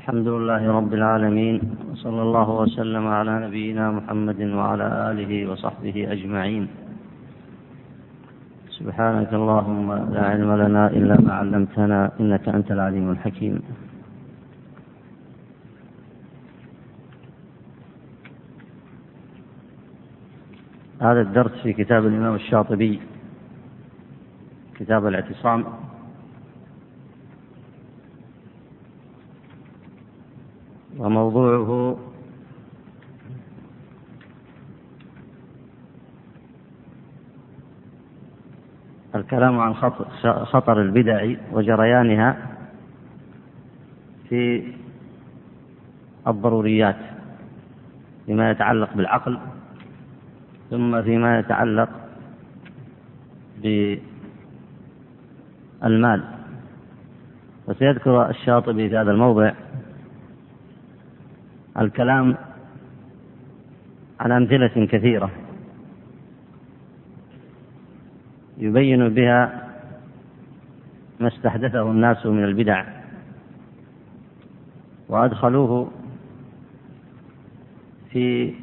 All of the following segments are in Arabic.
الحمد لله رب العالمين وصلى الله وسلم على نبينا محمد وعلى آله وصحبه أجمعين. سبحانك اللهم لا علم لنا إلا ما علمتنا إنك أنت العليم الحكيم. هذا الدرس في كتاب الإمام الشاطبي كتاب الاعتصام. وموضوعه الكلام عن خطر البدع وجريانها في الضروريات فيما يتعلق بالعقل ثم فيما يتعلق بالمال. وسيذكر الشاطبي في هذا الموضع الكلام عن أمثلة كثيرة يبين بها ما استحدثه الناس من البدع وأدخلوه في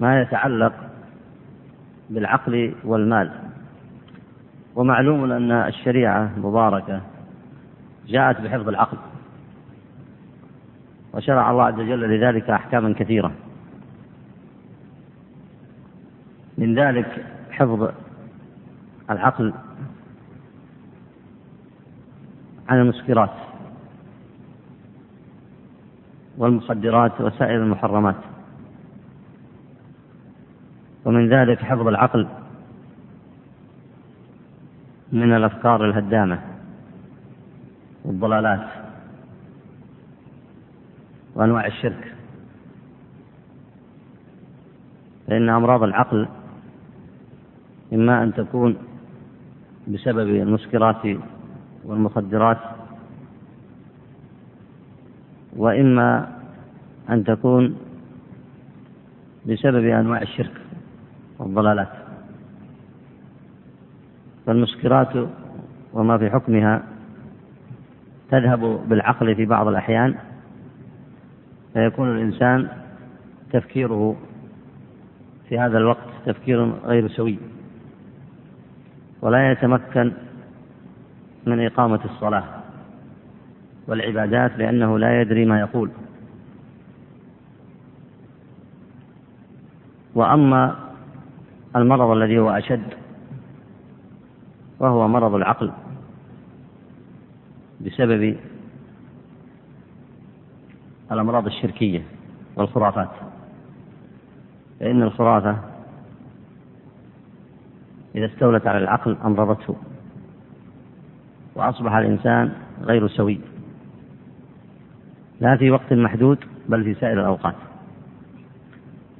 ما يتعلق بالعقل والمال. ومعلوم أن الشريعة مباركة جاءت بحفظ العقل. وشرع الله عز وجل لذلك أحكاما كثيرة. من ذلك حفظ العقل عن المسكرات والمخدرات وسائر المحرمات. ومن ذلك حفظ العقل من الأفكار الهدامة. والضلالات وأنواع الشرك. فإن أمراض العقل إما أن تكون بسبب المسكرات والمخدرات وإما أن تكون بسبب أنواع الشرك والضلالات. فالمسكرات وما في حكمها تذهب بالعقل في بعض الأحيان فيكون الإنسان تفكيره في هذا الوقت تفكير غير سوي ولا يتمكن من إقامة الصلاة والعبادات لأنه لا يدري ما يقول. وأما المرض الذي هو أشد وهو مرض العقل بسبب الأمراض الشركية والخرافات. فإن الخرافة إذا استولت على العقل أمرضته وأصبح الإنسان غير سوي. لا في وقت محدود بل في سائر الأوقات.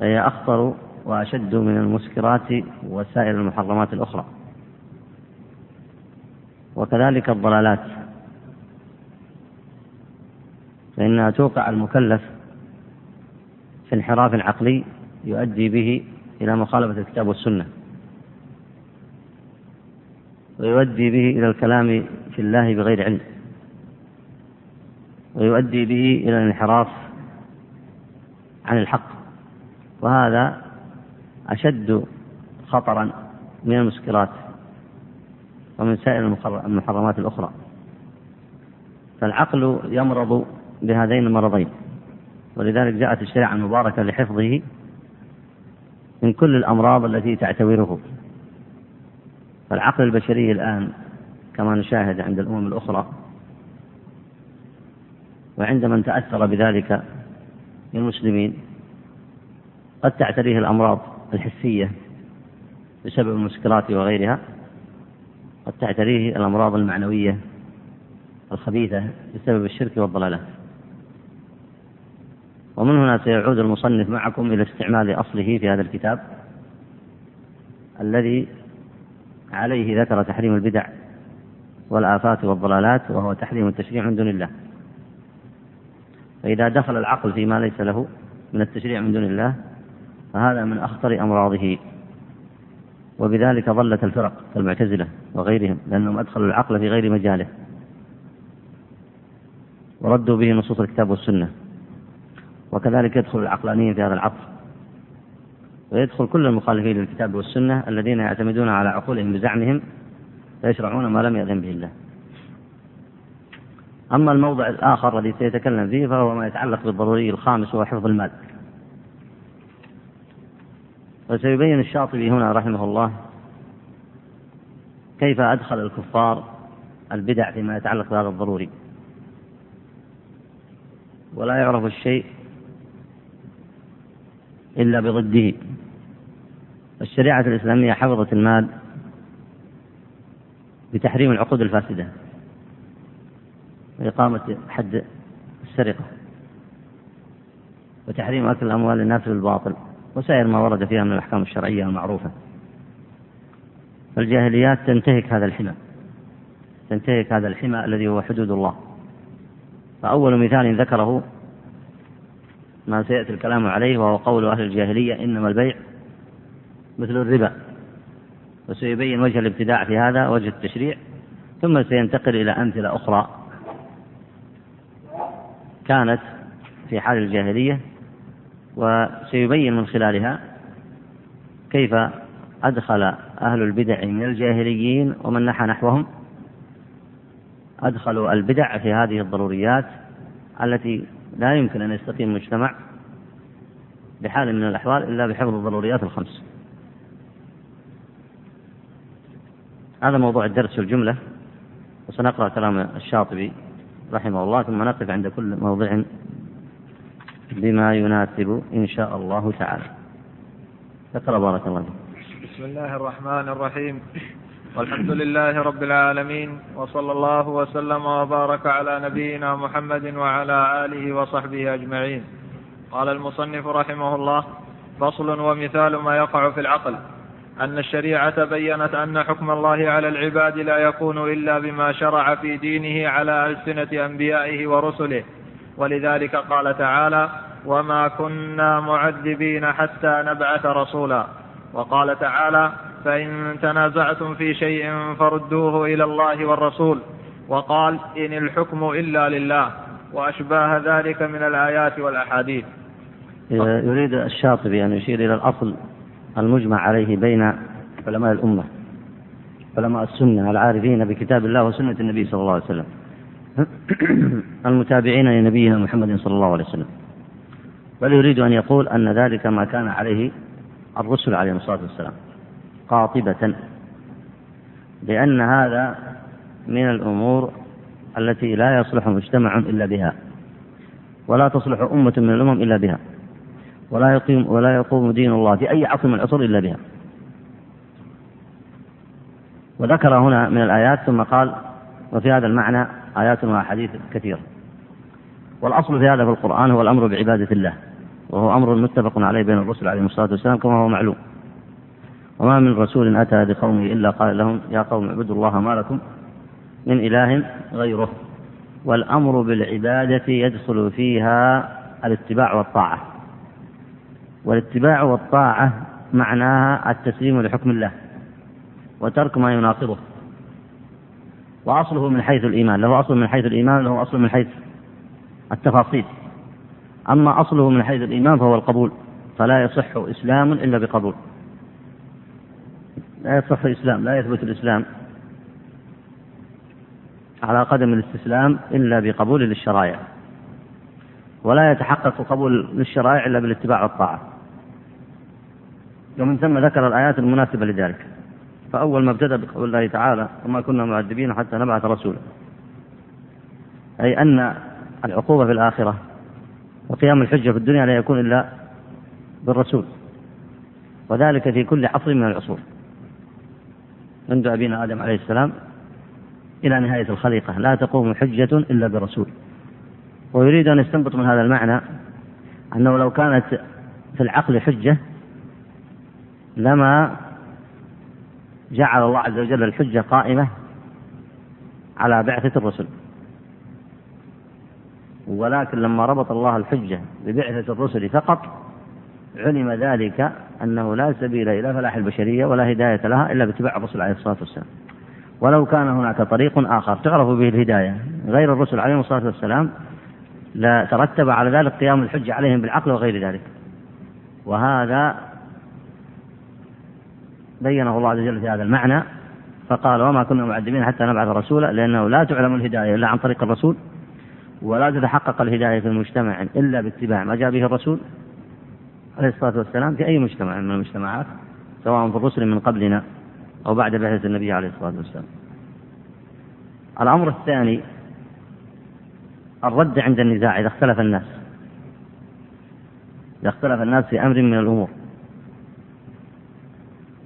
فهي أخطر وأشد من المسكرات وسائر المحرمات الأخرى. وكذلك الضلالات. فإنها توقع المكلف في انحراف عقلي يؤدي به إلى مخالفة الكتاب والسنة. ويؤدي به إلى الكلام في الله بغير علم. ويؤدي به إلى الانحراف عن الحق. وهذا أشد خطرا من المسكرات ومن سائر المحرمات الأخرى. فالعقل يمرض بهذين المرضين. ولذلك جاءت الشريعة المباركة لحفظه من كل الأمراض التي تعتبره. فالعقل البشري الآن كما نشاهد عند الأمم الأخرى وعند من تأثر بذلك من المسلمين قد تعتريه الأمراض الحسية بسبب المسكرات وغيرها قد تعتريه الأمراض المعنوية الخبيثة بسبب الشرك والضلالات ومن هنا سيعود المصنف معكم إلى استعمال أصله في هذا الكتاب الذي عليه ذكر تحريم البدع والآفات والضلالات وهو تحريم التشريع من دون الله. فإذا دخل العقل فيما ليس له من التشريع من دون الله فهذا من أخطر أمراضه. وبذلك ضلت الفرق كالمعتزلة وغيرهم لأنهم أدخلوا العقل في غير مجاله. وردوا به نصوص الكتاب والسنة. وكذلك يدخل العقلانيين في هذا العصر ويدخل كل المخالفين للكتاب والسنة الذين يعتمدون على عقولهم بزعمهم فيشرعون ما لم يأذن به الله. أما الموضع الآخر الذي سيتكلم فيه فهو ما يتعلق بالضروري الخامس وهو حفظ المال. وسيبين الشاطبي هنا رحمه الله كيف أدخل الكفار البدع فيما يتعلق بهذا الضروري. ولا يعرف الشيء إلا بضده. الشريعة الإسلامية حفظت المال بتحريم العقود الفاسدة. وإقامة حد السرقة. وتحريم أكل أموال الناس بالباطل. وسائر ما ورد فيها من الأحكام الشرعية المعروفة. فالجاهليات تنتهك هذا الحمى. تنتهك هذا الحمى الذي هو حدود الله. فأول مثال ذكره ما سيأتي الكلام عليه وهو قول أهل الجاهلية إنما البيع مثل الربا. وسيبين وجه الابتداع في هذا وجه التشريع ثم سينتقل إلى أمثلة أخرى كانت في حال الجاهلية وسيبين من خلالها كيف أدخل أهل البدع من الجاهليين ومن نحى نحوهم. أدخلوا البدع في هذه الضروريات التي لا يمكن أن يستقيم مجتمع بحال من الأحوال إلا بحفظ الضروريات الخمس. هذا موضوع الدرس في الجملة وسنقرأ كلام الشاطبي رحمه الله ثم نقف عند كل موضع بما يناسب إن شاء الله تعالى. اقرأ بارك الله فيك. بسم الله الرحمن الرحيم. والحمد لله رب العالمين وصلى الله وسلم وبارك على نبينا محمد وعلى آله وصحبه أجمعين. قال المصنف رحمه الله فصل ومثال ما يقع في العقل. أن الشريعة بينت أن حكم الله على العباد لا يكون إلا بما شرع في دينه على ألسنة أنبيائه ورسله. ولذلك قال تعالى وما كنا معذبين حتى نبعث رسولا. وقال تعالى فإن تنازعتم في شيء فردوه إلى الله والرسول وقال إن الحكم إلا لله وأشباه ذلك من الآيات والأحاديث. يريد الشاطبي أن يشير إلى الأصل المجمع عليه بين علماء الأمة علماء السنة العارفين بكتاب الله وسنة النبي صلى الله عليه وسلم المتابعين لنبينا محمد صلى الله عليه وسلم. بل يريد أن يقول أن ذلك ما كان عليه الرسل عليهم الصلاة والسلام. قاطبة. لأن هذا من الأمور التي لا يصلح مجتمع إلا بها ولا تصلح أمة من الأمم إلا بها ولا يقيم ولا يقوم دين الله في أي عصر من العصور إلا بها. وذكر هنا من الآيات ثم قال وفي هذا المعنى آيات وأحاديث كثيرة والأصل في هذا في القرآن هو الأمر بعبادة الله وهو أمر متفق عليه بين الرسل عليهم الصلاة والسلام كما هو معلوم. وما من رسول أتى بقومه إلا قال لهم يا قوم اعبدوا الله ما لكم من إله غيره والأمر بالعبادة يدخل فيها الاتباع والطاعة. والاتباع والطاعة معناها التسليم لحكم الله وترك ما يناقضه وأصله من حيث الإيمان له أصل من حيث الإيمان له أصل من حيث التفاصيل. أما أصله من حيث الإيمان فهو القبول فلا يصح إسلام إلا بقبول. لا يصح الإسلام لا يثبت الإسلام على قدم الاستسلام إلا بقبول للشرائع ولا يتحقق قبول للشرائع إلا بالاتباع والطاعة. ومن ثم ذكر الآيات المناسبة لذلك. فأول ما ابتدأ بقول الله تعالى وما كنا معذبين حتى نبعث رسولا أي أن العقوبة في الآخرة وقيام الحجة في الدنيا لا يكون إلا بالرسول وذلك في كل عصر من العصور. منذ أبينا آدم عليه السلام إلى نهاية الخليقة. لا تقوم حجة إلا برسول. ويريد أن يستنبط من هذا المعنى أنه لو كانت في العقل حجة لما جعل الله عز وجل الحجة قائمة على بعثة الرسل. ولكن لما ربط الله الحجة ببعثة الرسل فقط علم ذلك أنه لا سبيل إلى فلاح البشرية ولا هداية لها إلا باتباع الرسل عليه الصلاة والسلام. ولو كان هناك طريق آخر تعرف به الهداية. غير الرسل عليهم الصلاة والسلام لا ترتب على ذلك قيام الحجة عليهم بالعقل وغير ذلك. وهذا بينه الله عز وجل في هذا المعنى فقال وما كنا معذبين حتى نبعث رسولا لأنه لا تعلم الهداية إلا عن طريق الرسول ولا تتحقق الهداية في المجتمع إلا باتباع ما جاء به الرسول. عليه الصلاة والسلام في أي مجتمع من المجتمعات سواء في الرسل من قبلنا أو بعد بعثة النبي عليه الصلاة والسلام. الأمر الثاني الرد عند النزاع إذا اختلف الناس. إذا اختلف الناس في أمر من الأمور.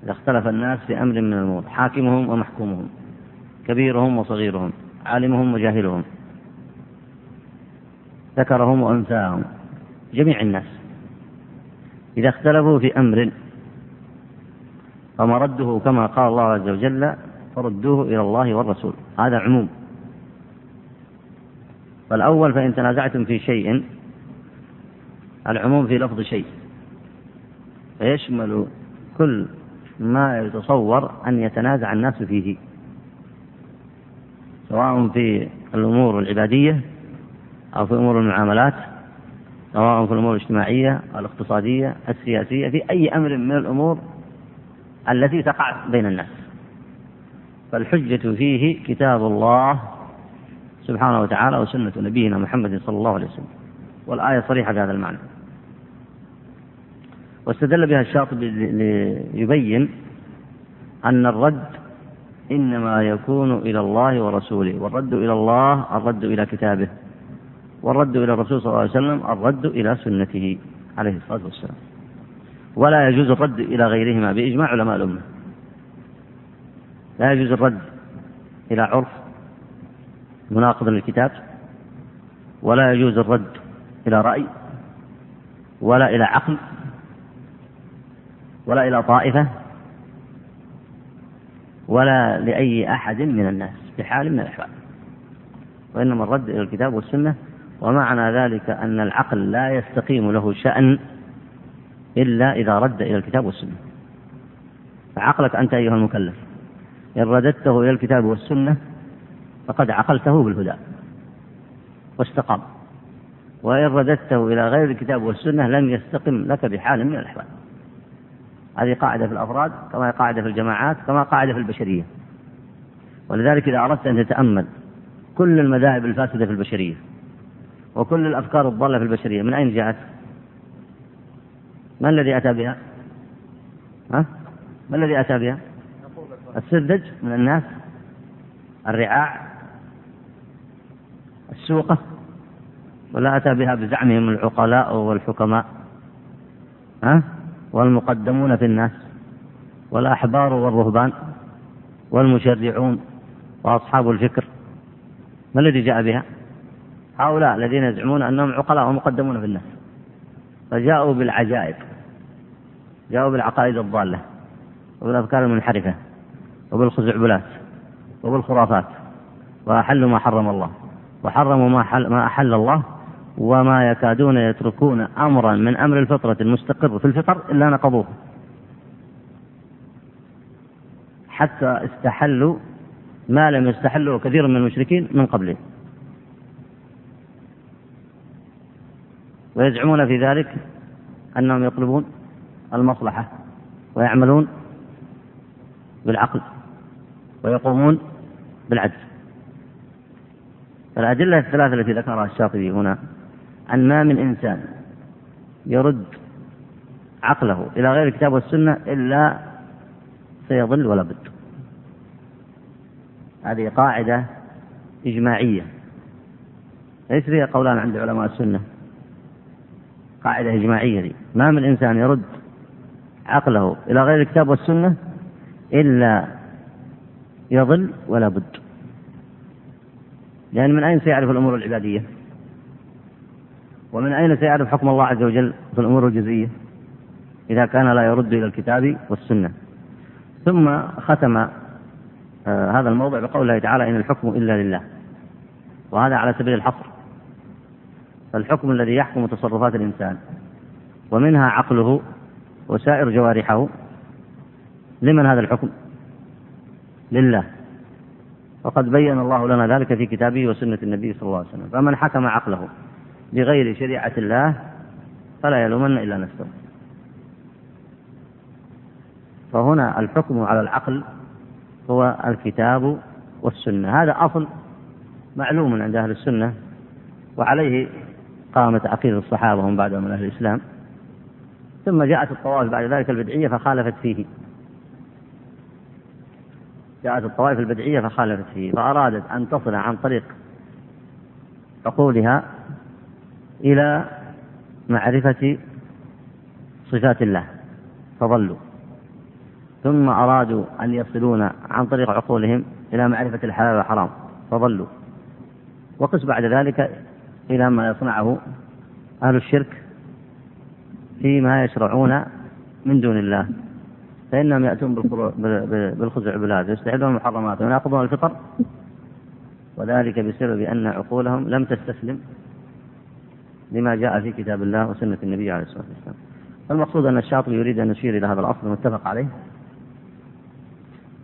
إذا اختلف الناس في أمر من الأمور. حاكمهم ومحكومهم كبيرهم وصغيرهم عالمهم وجاهلهم ذكرهم وأنثاهم جميع الناس. إذا اختلفوا في أمر فمرده كما قال الله عز وجل فردوه إلى الله والرسول. هذا عموم. فالأول فإن تنازعتم في شيء العموم في لفظ شيء. فيشمل كل ما يتصور أن يتنازع الناس فيه. سواء في الأمور العبادية أو في أمور المعاملات سواء في الأمور الاجتماعية الاقتصادية السياسية في أي أمر من الأمور التي تقع بين الناس. فالحجة فيه كتاب الله سبحانه وتعالى وسنة نبينا محمد صلى الله عليه وسلم. والآية صريحة بهذا المعنى. واستدل بها الشاطبي ليبين أن الرد إنما يكون إلى الله ورسوله والرد إلى الله الرد إلى كتابه. والرد إلى الرسول صلى الله عليه وسلم الرد إلى سنته عليه الصلاة والسلام. ولا يجوز الرد إلى غيرهما بإجماع علماء الأمة. لا يجوز الرد إلى عرف مناقض للكتاب ولا يجوز الرد إلى رأي ولا إلى عقل ولا إلى طائفة ولا لأي أحد من الناس بحال من الأحوال. وإنما الرد إلى الكتاب والسنة ومعنى ذلك أن العقل لا يستقيم له شأن إلا إذا رد إلى الكتاب والسنة. فعقلك أنت أيها المكلف إن رددته إلى الكتاب والسنة فقد عقلته بالهدى واستقام. وإن رددته إلى غير الكتاب والسنة لم يستقم لك بحال من الأحوال. هذه قاعدة في الأفراد كما قاعدة في الجماعات كما قاعدة في البشرية. ولذلك إذا أردت أن تتأمل كل المذاهب الفاسدة في البشرية وكل الأفكار الضالة في البشرية من أين جاءت؟ ما الذي أتى بها؟ ها؟ ما الذي أتى بها؟ السذج من الناس الرعاع السوقة ولا أتى بها بزعمهم العقلاء والحكماء ها؟ والمقدمون في الناس والأحبار والرهبان والمشرعون وأصحاب الفكر ما الذي جاء بها؟ هؤلاء الذين يزعمون أنهم عقلاء ومقدمون في الناس. فجاءوا بالعجائب. جاءوا بالعقائد الضالة وبالأفكار المنحرفة وبالخزعبلات وبالخرافات. وأحلوا ما حرم الله. وحرموا ما, حل ما أحل الله وما يكادون يتركون أمرا من أمر الفطرة المستقر في الفطر إلا نقضوه. حتى استحلوا ما لم يستحله كثير من المشركين من قبله ويزعمون في ذلك أنهم يطلبون المصلحة ويعملون بالعقل ويقومون بالعدل. فالأدلة الثلاثة التي ذكرها الشاطبي هنا أن ما من إنسان يرد عقله إلى غير الكتاب والسنة إلا سيضل ولا بد. هذه قاعدة إجماعية ليس فيها قولان عند علماء السنة. قاعدة إجماعية دي. ما من إنسان يرد عقله إلى غير الكتاب والسنة إلا يضل ولا بد. لأن من أين سيعرف الأمور العبادية؟ ومن أين سيعرف حكم الله عز وجل في الأمور الجزئية؟ إذا كان لا يرد إلى الكتاب والسنة. ثم ختم آه هذا الموضع بقوله تعالى إن الحكم إلا لله. وهذا على سبيل الحصر. فالحكم الذي يحكم تصرفات الإنسان. ومنها عقله وسائر جوارحه. لمن هذا الحكم؟ لله. وقد بين الله لنا ذلك في كتابه وسنة النبي صلى الله عليه وسلم. فمن حكم عقله بغير شريعة الله فلا يلومن إلا نفسه. فهنا الحكم على العقل هو الكتاب والسنة. هذا أصل معلوم عند أهل السنة. وعليه قامت عقيدة الصحابة ومن بعدهم من أهل الإسلام. ثم جاءت الطوائف بعد ذلك البدعية فخالفت فيه. جاءت الطوائف البدعية فخالفت فيه فأرادت أن تصل عن طريق عقولها إلى معرفة صفات الله فضلوا. ثم أرادوا أن يصلون عن طريق عقولهم إلى معرفة الحلال والحرام فضلوا. وقس بعد ذلك إلى ما يصنعه أهل الشرك فيما يشرعون من دون الله. فإنهم يأتون بالخزع بلاد يستحلون المحرمات ويناقضون الفطر. وذلك بسبب أن عقولهم لم تستسلم لما جاء في كتاب الله وسنة النبي عليه الصلاة والسلام. فالمقصود أن الشاطبي يريد أن يشير إلى هذا الأصل المتفق عليه.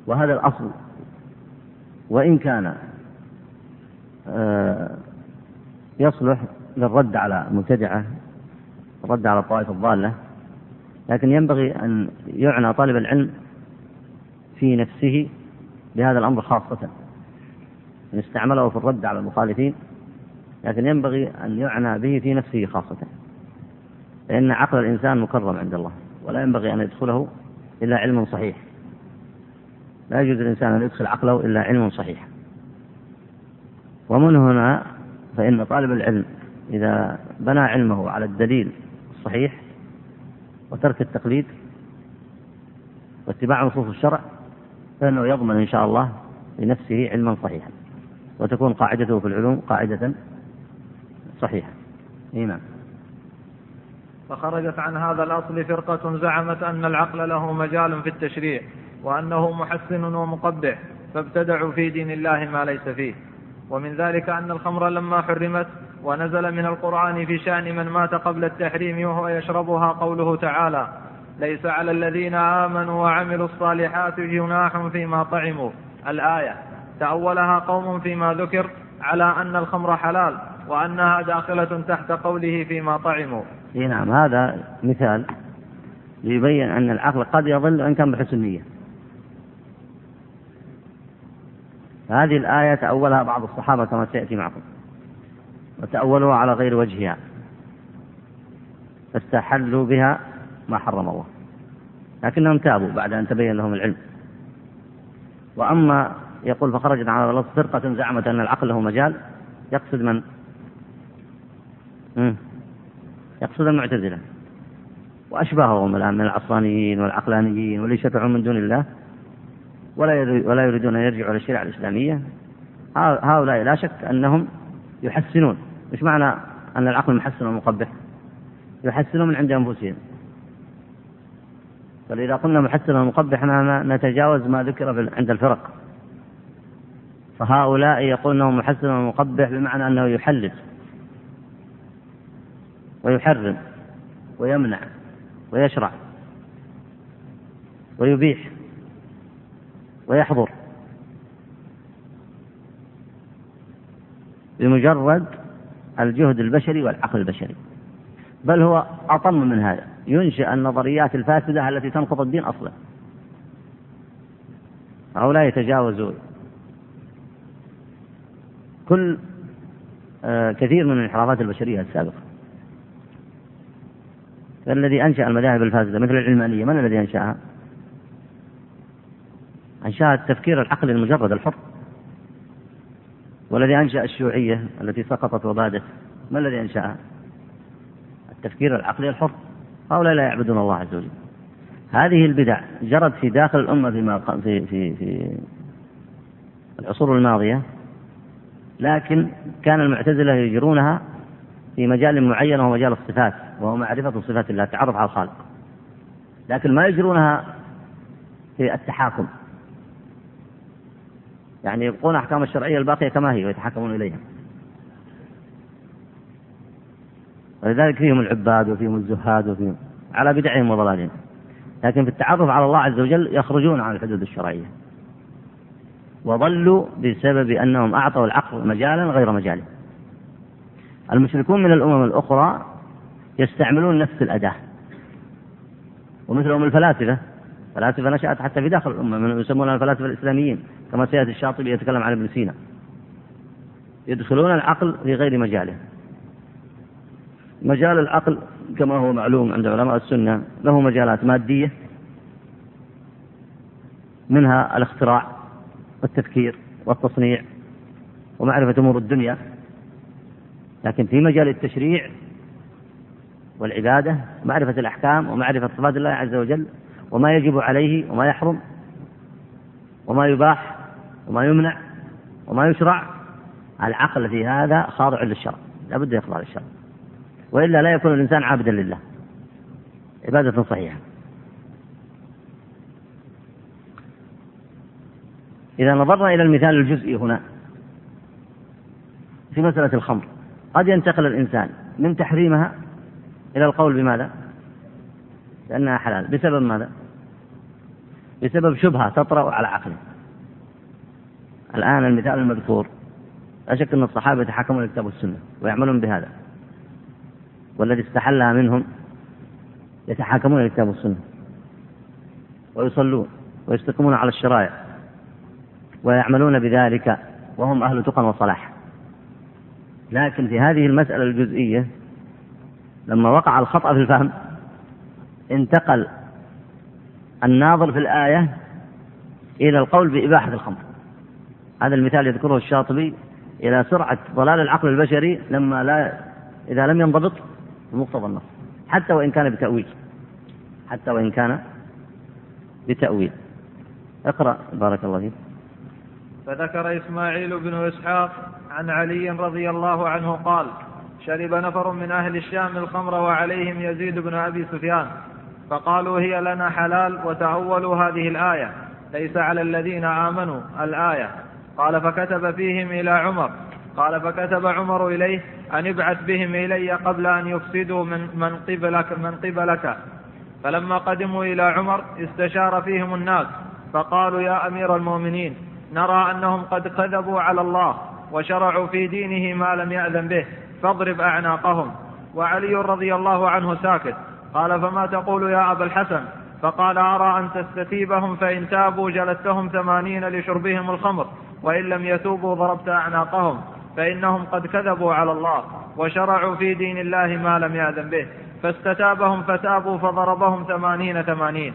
وهذا الأصل وإن كان آه، يصلح للرد على المبتدعة الرد على الطائفة الضالة لكن ينبغي أن يعنى طالب العلم في نفسه بهذا الأمر خاصة. أن استعمله في الرد على المخالفين لكن ينبغي أن يعنى به في نفسه خاصة. لأن عقل الإنسان مكرم عند الله ولا ينبغي أن يدخله إلا علم صحيح. لا يجوز للإنسان أن يدخل عقله إلا علم صحيح. ومن هنا فإن طالب العلم إذا بنى علمه على الدليل الصحيح وترك التقليد واتباع نصوص الشرع فإنه يضمن إن شاء الله لنفسه علما صحيحا وتكون قاعدته في العلوم قاعدة صحيحة. إي نعم. فخرجت عن هذا الأصل فرقة زعمت أن العقل له مجال في التشريع وأنه محسن ومقبح فابتدعوا في دين الله ما ليس فيه. ومن ذلك أن الخمر لما حرمت ونزل من القرآن في شأن من مات قبل التحريم وهو يشربها قوله تعالى ليس على الذين آمنوا وعملوا الصالحات جناح فيما طعموا. الآية تأولها قوم فيما ذكر على أن الخمر حلال وأنها داخلة تحت قوله فيما طعموا. نعم هذا مثال ليبين أن العقل قد يضل وإن كان بحسن نية. هذه الآية تأولها بعض الصحابة كما سيأتي معكم. وتأولوها على غير وجهها. فاستحلوا بها ما حرم الله. لكنهم تابوا بعد أن تبين لهم العلم. وأما يقول فخرجت على الأصل فرقة زعمت أن العقل له مجال يقصد من؟ يقصد المعتزلة. وأشباههم الآن من العصرانيين والعقلانيين واللي شفعوا من دون الله. ولا ولا يريدون أن يرجعوا إلى الشريعة الإسلامية. هؤلاء لا شك أنهم يحسنون. مش معنى أن العقل محسن ومقبح؟ يحسنون من عند أنفسهم. فإذا قلنا محسن ومقبح نتجاوز ما ذكر عند الفرق. فهؤلاء يقول انه محسن ومقبح بمعنى أنه يحلل ويحرم ويمنع ويشرع ويبيح. ويحضر. بمجرد الجهد البشري والعقل البشري. بل هو أطم من هذا. ينشئ النظريات الفاسدة التي تنقض الدين أصلا. هؤلاء يتجاوزوا كل آه، كثير من الانحرافات البشرية السابقة. الذي أنشأ المذاهب الفاسدة مثل العلمانية من الذي أنشأها؟ أنشأ التفكير العقلي المجرد الحر. والذي أنشأ الشيوعية التي سقطت وبادت ما الذي أنشأها؟ التفكير العقلي الحر. هؤلاء لا يعبدون الله عز وجل. هذه البدع جرت في داخل الأمة فيما في في في العصور الماضية لكن كان المعتزلة يجرونها في مجال معين وهو مجال الصفات وهو معرفة صفات الله التعرف على الخالق. لكن ما يجرونها في التحاكم. يعني يبقون أحكام الشرعية الباقية كما هي ويتحكمون إليها. ولذلك فيهم العباد وفيهم الزهاد وفيهم على بدعهم وضلالهم. لكن في التعرف على الله عز وجل يخرجون عن الحدود الشرعية. وضلوا بسبب أنهم أعطوا العقل مجالا غير مجاله. المشركون من الأمم الأخرى يستعملون نفس الأداة. ومثلهم الفلاسفة. الفلاسفة نشأت حتى في داخل الأمة من يسمونها الفلاسفة الإسلاميين كما سيأتي الشاطبي يتكلم عن ابن سينا. يدخلون العقل في غير مجاله مجال العقل كما هو معلوم عند علماء السنة له مجالات مادية منها الاختراع والتفكير والتصنيع ومعرفة أمور الدنيا. لكن في مجال التشريع والعبادة معرفة الأحكام ومعرفة صفات الله عز وجل وما يجب عليه وما يحرم وما يباح وما يمنع وما يشرع. العقل في هذا خاضع للشرع لا بد يخضع للشرع وإلا لا يكون الإنسان عابدا لله. عبادة صحيحة. إذا نظرنا إلى المثال الجزئي هنا في مسألة الخمر. قد ينتقل الإنسان من تحريمها إلى القول بماذا؟ لأنها حلال. بسبب ماذا؟ بسبب شبهة تطرأ على عقله الآن المثال المذكور. لا شك أن الصحابة يتحكمون الكتاب والسنة ويعملون بهذا. والذي استحلها منهم يتحاكمون الكتاب والسنة ويصلون ويستقيمون على الشرائع ويعملون بذلك وهم أهل تقى وصلاح. لكن في هذه المسألة الجزئية لما وقع الخطأ في الفهم انتقل الناظر في الآية إلى القول بإباحة الخمر. هذا المثال يذكره الشاطبي إلى سرعة ضلال العقل البشري لما لا إذا لم ينضبط بمقتضى النص حتى وإن كان بتأويل حتى وإن كان بتأويل. اقرأ بارك الله فيك. فذكر إسماعيل بن إسحاق عن علي رضي الله عنه قال شرب نفر من أهل الشام الخمر وعليهم يزيد بن أبي سفيان. فقالوا هي لنا حلال وتأولوا هذه الآية. ليس على الذين آمنوا الآية. قال فكتب فيهم إلى عمر. قال فكتب عمر إليه أن ابعث بهم إلي قبل أن يفسدوا من, من, قبلك, من قبلك. فلما قدموا إلى عمر استشار فيهم الناس. فقالوا يا أمير المؤمنين نرى أنهم قد كذبوا على الله وشرعوا في دينه ما لم يأذن به. فاضرب أعناقهم. وعلي رضي الله عنه ساكت. قال فما تقول يا أبا الحسن؟ فقال أرى أن تستتيبهم فإن تابوا جلدتهم ثمانين لشربهم الخمر وإن لم يتوبوا ضربت أعناقهم فإنهم قد كذبوا على الله وشرعوا في دين الله ما لم يأذن به. فاستتابهم فتابوا فضربهم ثمانين ثمانين.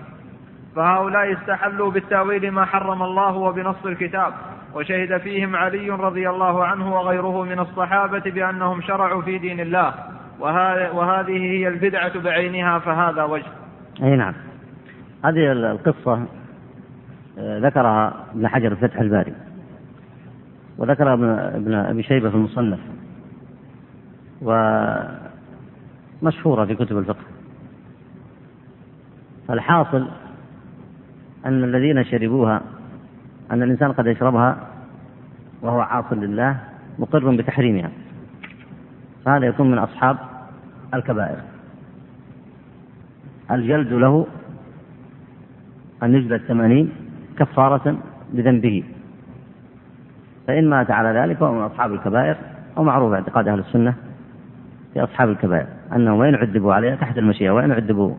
فهؤلاء استحلوا بالتأويل ما حرم الله وبنص الكتاب وشهد فيهم علي رضي الله عنه وغيره من الصحابة بأنهم شرعوا في دين الله. وهذه هي البدعة بعينها فهذا وجه. أي نعم. هذه القصة آه، ذكرها ابن حجر في فتح الباري وذكرها ابن أبي شيبة في المصنف ومشهورة في كتب الفقه. فالحاصل أن الذين شربوها أن الإنسان قد يشربها وهو عاص لله مقر بتحريمها. فهذا يكون من أصحاب الكبائر. الجلد له أن يجلد كفارة لذنبه فإن مات على ذلك فهو من أصحاب الكبائر ومعروف اعتقاد أهل السنة في أصحاب الكبائر. أنهم وإن عذبوا عليها تحت المشيئة وإن عذبوا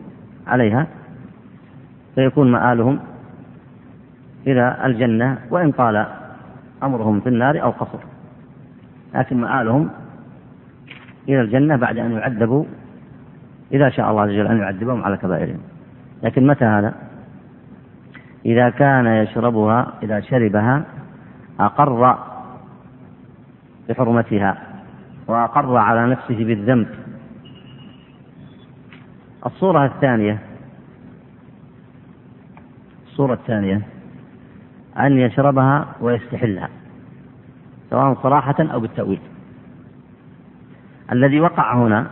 عليها فيكون مآلهم إلى الجنة وإن طال أمرهم في النار أو قصر. لكن مآلهم إلى الجنة بعد أن يعذبوا إذا شاء الله عز وجل أن يعذبهم على كبائرهم. لكن متى هذا؟ إذا كان يشربها إذا شربها أقر بحرمتها وأقر على نفسه بالذنب. الصورة الثانية الصورة الثانية أن يشربها ويستحلها سواء صراحة أو بالتأويل. الذي وقع هنا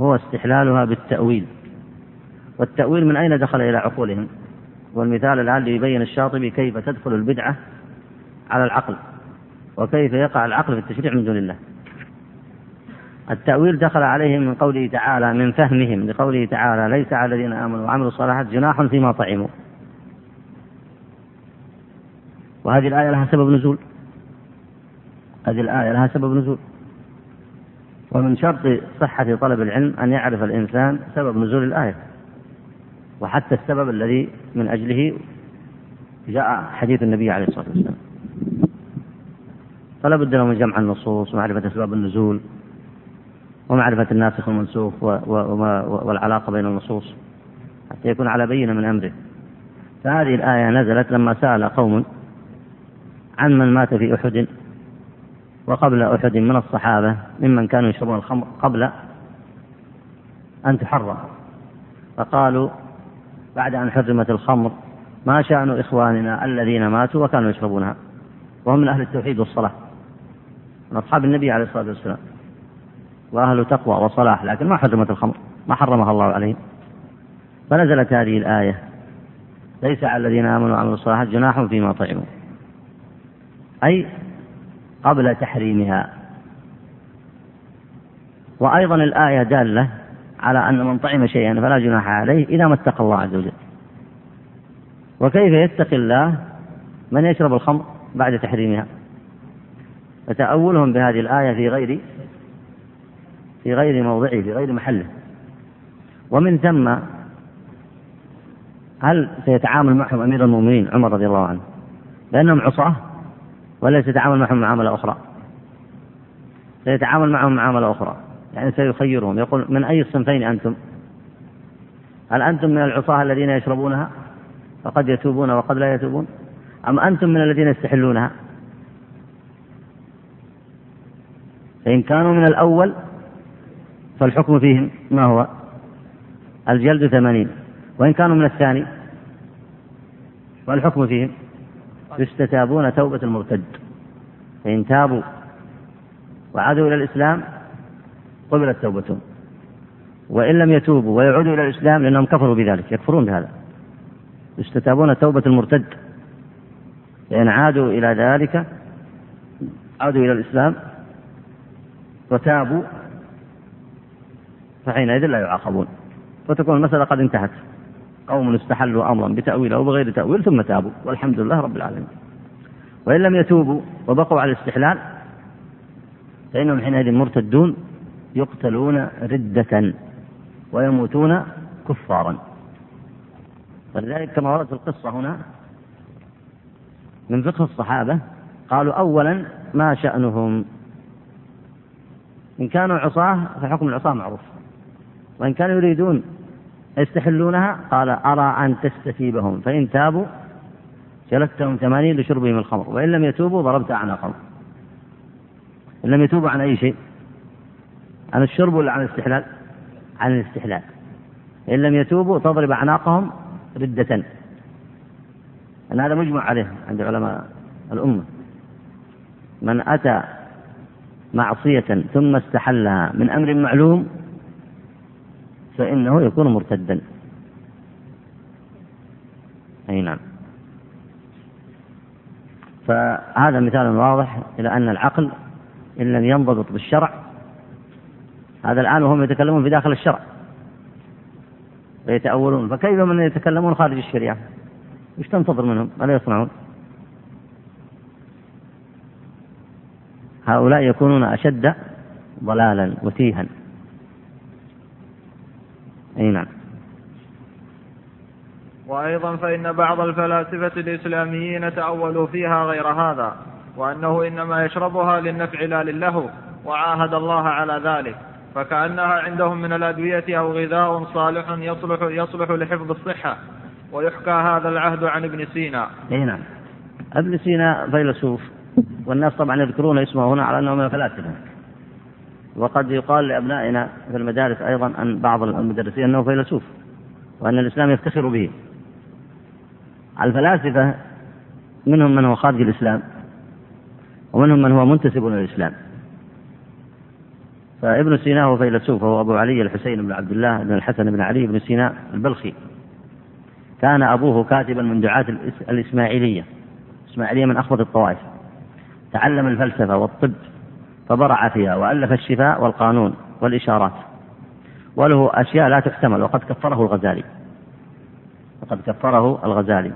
هو استحلالها بالتأويل. والتأويل من أين دخل إلى عقولهم؟ والمثال الآن ليبين الشاطبي كيف تدخل البدعة على العقل وكيف يقع العقل في التشريع من دون الله. التأويل دخل عليهم من قوله تعالى من فهمهم لقوله تعالى ليس على الذين آمنوا وعملوا الصالحات جناح فيما طعموا. وهذه الآية لها سبب نزول. هذه الآية لها سبب نزول. ومن شرط صحة طلب العلم أن يعرف الإنسان سبب نزول الآية. وحتى السبب الذي من أجله جاء حديث النبي عليه الصلاة والسلام. فلا بد له من جمع النصوص ومعرفة أسباب النزول ومعرفة الناسخ والمنسوخ والعلاقة بين النصوص حتى يكون على بينة من أمره. فهذه الآية نزلت لما سأل قوم عن من مات في أحد. وقبل أحد من الصحابة ممن كانوا يشربون الخمر قبل أن تحرم. فقالوا بعد أن حرمت الخمر ما شأن إخواننا الذين ماتوا وكانوا يشربونها. وهم من أهل التوحيد والصلاة. من أصحاب النبي عليه الصلاة والسلام. وأهل تقوى وصلاح لكن ما حرمت الخمر. ما حرمها الله عليهم. فنزلت هذه الآية. ليس على الذين آمنوا وعملوا الصالحات جناح فيما طعموا. أي قبل تحريمها. وأيضا الآية دالة على أن من طعم شيئا فلا جناح عليه إذا ما اتقى الله عز وجل. وكيف يتقي الله من يشرب الخمر بعد تحريمها؟ فتأولهم بهذه الآية في غير في غير موضعه في غير محله. ومن ثم هل سيتعامل معهم أمير المؤمنين عمر رضي الله عنه؟ لأنهم عصاة. ولا سيتعامل معهم معاملة أخرى. سيتعامل معهم معاملة أخرى. يعني سيخيرهم يقول من أي الصنفين أنتم؟ هل أنتم من العصاة الذين يشربونها فقد يتوبون وقد لا يتوبون؟ أم أنتم من الذين يستحلونها؟ فإن كانوا من الأول فالحكم فيهم ما هو؟ الجلد ثمانين. وإن كانوا من الثاني فالحكم فيهم يستتابون توبة المرتد. فإن تابوا وعادوا إلى الإسلام قبلت توبتهم. وإن لم يتوبوا ويعودوا إلى الإسلام لأنهم كفروا بذلك يكفرون بهذا. يستتابون توبة المرتد. فإن عادوا إلى ذلك عادوا إلى الإسلام وتابوا فحينئذ لا يعاقبون. وتكون المسألة قد انتهت. قوم استحلوا أمرا بتأويل أو بغير تأويل ثم تابوا والحمد لله رب العالمين. وإن لم يتوبوا وبقوا على الاستحلال فإنهم حينئذ مرتدون يقتلون ردة ويموتون كفارا. ولذلك كما ورد في القصة هنا من فقه الصحابة قالوا أولا ما شأنهم؟ إن كانوا عصاة فحكم العصاة معروف وإن كانوا يريدون يستحلونها؟ قال أرى أن تستتيبهم فإن تابوا جلدتهم ثمانين لشربهم الخمر. وإن لم يتوبوا ضربت أعناقهم. إن لم يتوبوا عن أي شيء؟ عن الشرب ولا عن الاستحلال؟ عن الاستحلال. إن لم يتوبوا تضرب أعناقهم ردة. أن هذا مجمع عليه عند علماء الأمة. من أتى معصية ثم استحلها من أمر معلوم فإنه يكون مرتدا. أي نعم. فهذا مثال واضح إلى أن العقل إن لم ينضبط بالشرع هذا الآن وهم يتكلمون في داخل الشرع. ويتأولون فكيف من يتكلمون خارج الشريعة؟ إيش تنتظر منهم؟ ماذا يصنعون؟ هؤلاء يكونون أشد ضلالا وتيها. أي نعم وأيضا فإن بعض الفلاسفة الإسلاميين تأولوا فيها غير هذا وأنه إنما يشربها للنفع لا للهو وعاهد الله على ذلك فكأنها عندهم من الأدوية أو غذاء صالح يصلح يصلح لحفظ الصحة ويحكى هذا العهد عن ابن سينا. أي نعم. ابن سينا فيلسوف والناس طبعا يذكرون اسمه هنا على أنه من الفلاسفة. وقد يقال لأبنائنا في المدارس أيضا أن بعض المدرسين أنه فيلسوف وأن الإسلام يفتخر به. الفلاسفة منهم من هو خارج الإسلام ومنهم من هو منتسب إلى الإسلام. فابن سينا هو فيلسوف وهو أبو علي الحسين بن عبد الله بن الحسن بن علي بن سينا البلخي. كان أبوه كاتبا من دعاة الإسماعيلية الإسماعيلية من أخبث الطوائف. تعلم الفلسفة والطب فبرع فيها وألف الشفاء والقانون والإشارات وله أشياء لا تحتمل وقد كفره الغزالي. وقد كفره الغزالي.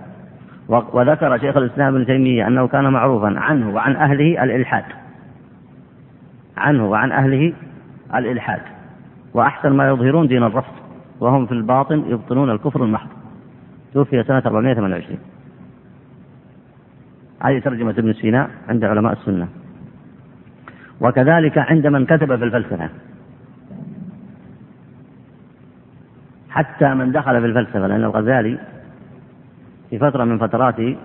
وذكر شيخ الإسلام ابن تيمية أنه كان معروفا عنه وعن أهله الإلحاد. عنه وعن أهله الإلحاد. وأحسن ما يظهرون دين الرفض. وهم في الباطن يبطنون الكفر المحض. توفي سنة 428 هذه ترجمة ابن سينا عند علماء السنة. وكذلك عند من كتب في الفلسفة. حتى من دخل في الفلسفة لأن الغزالي في فترة من فتراته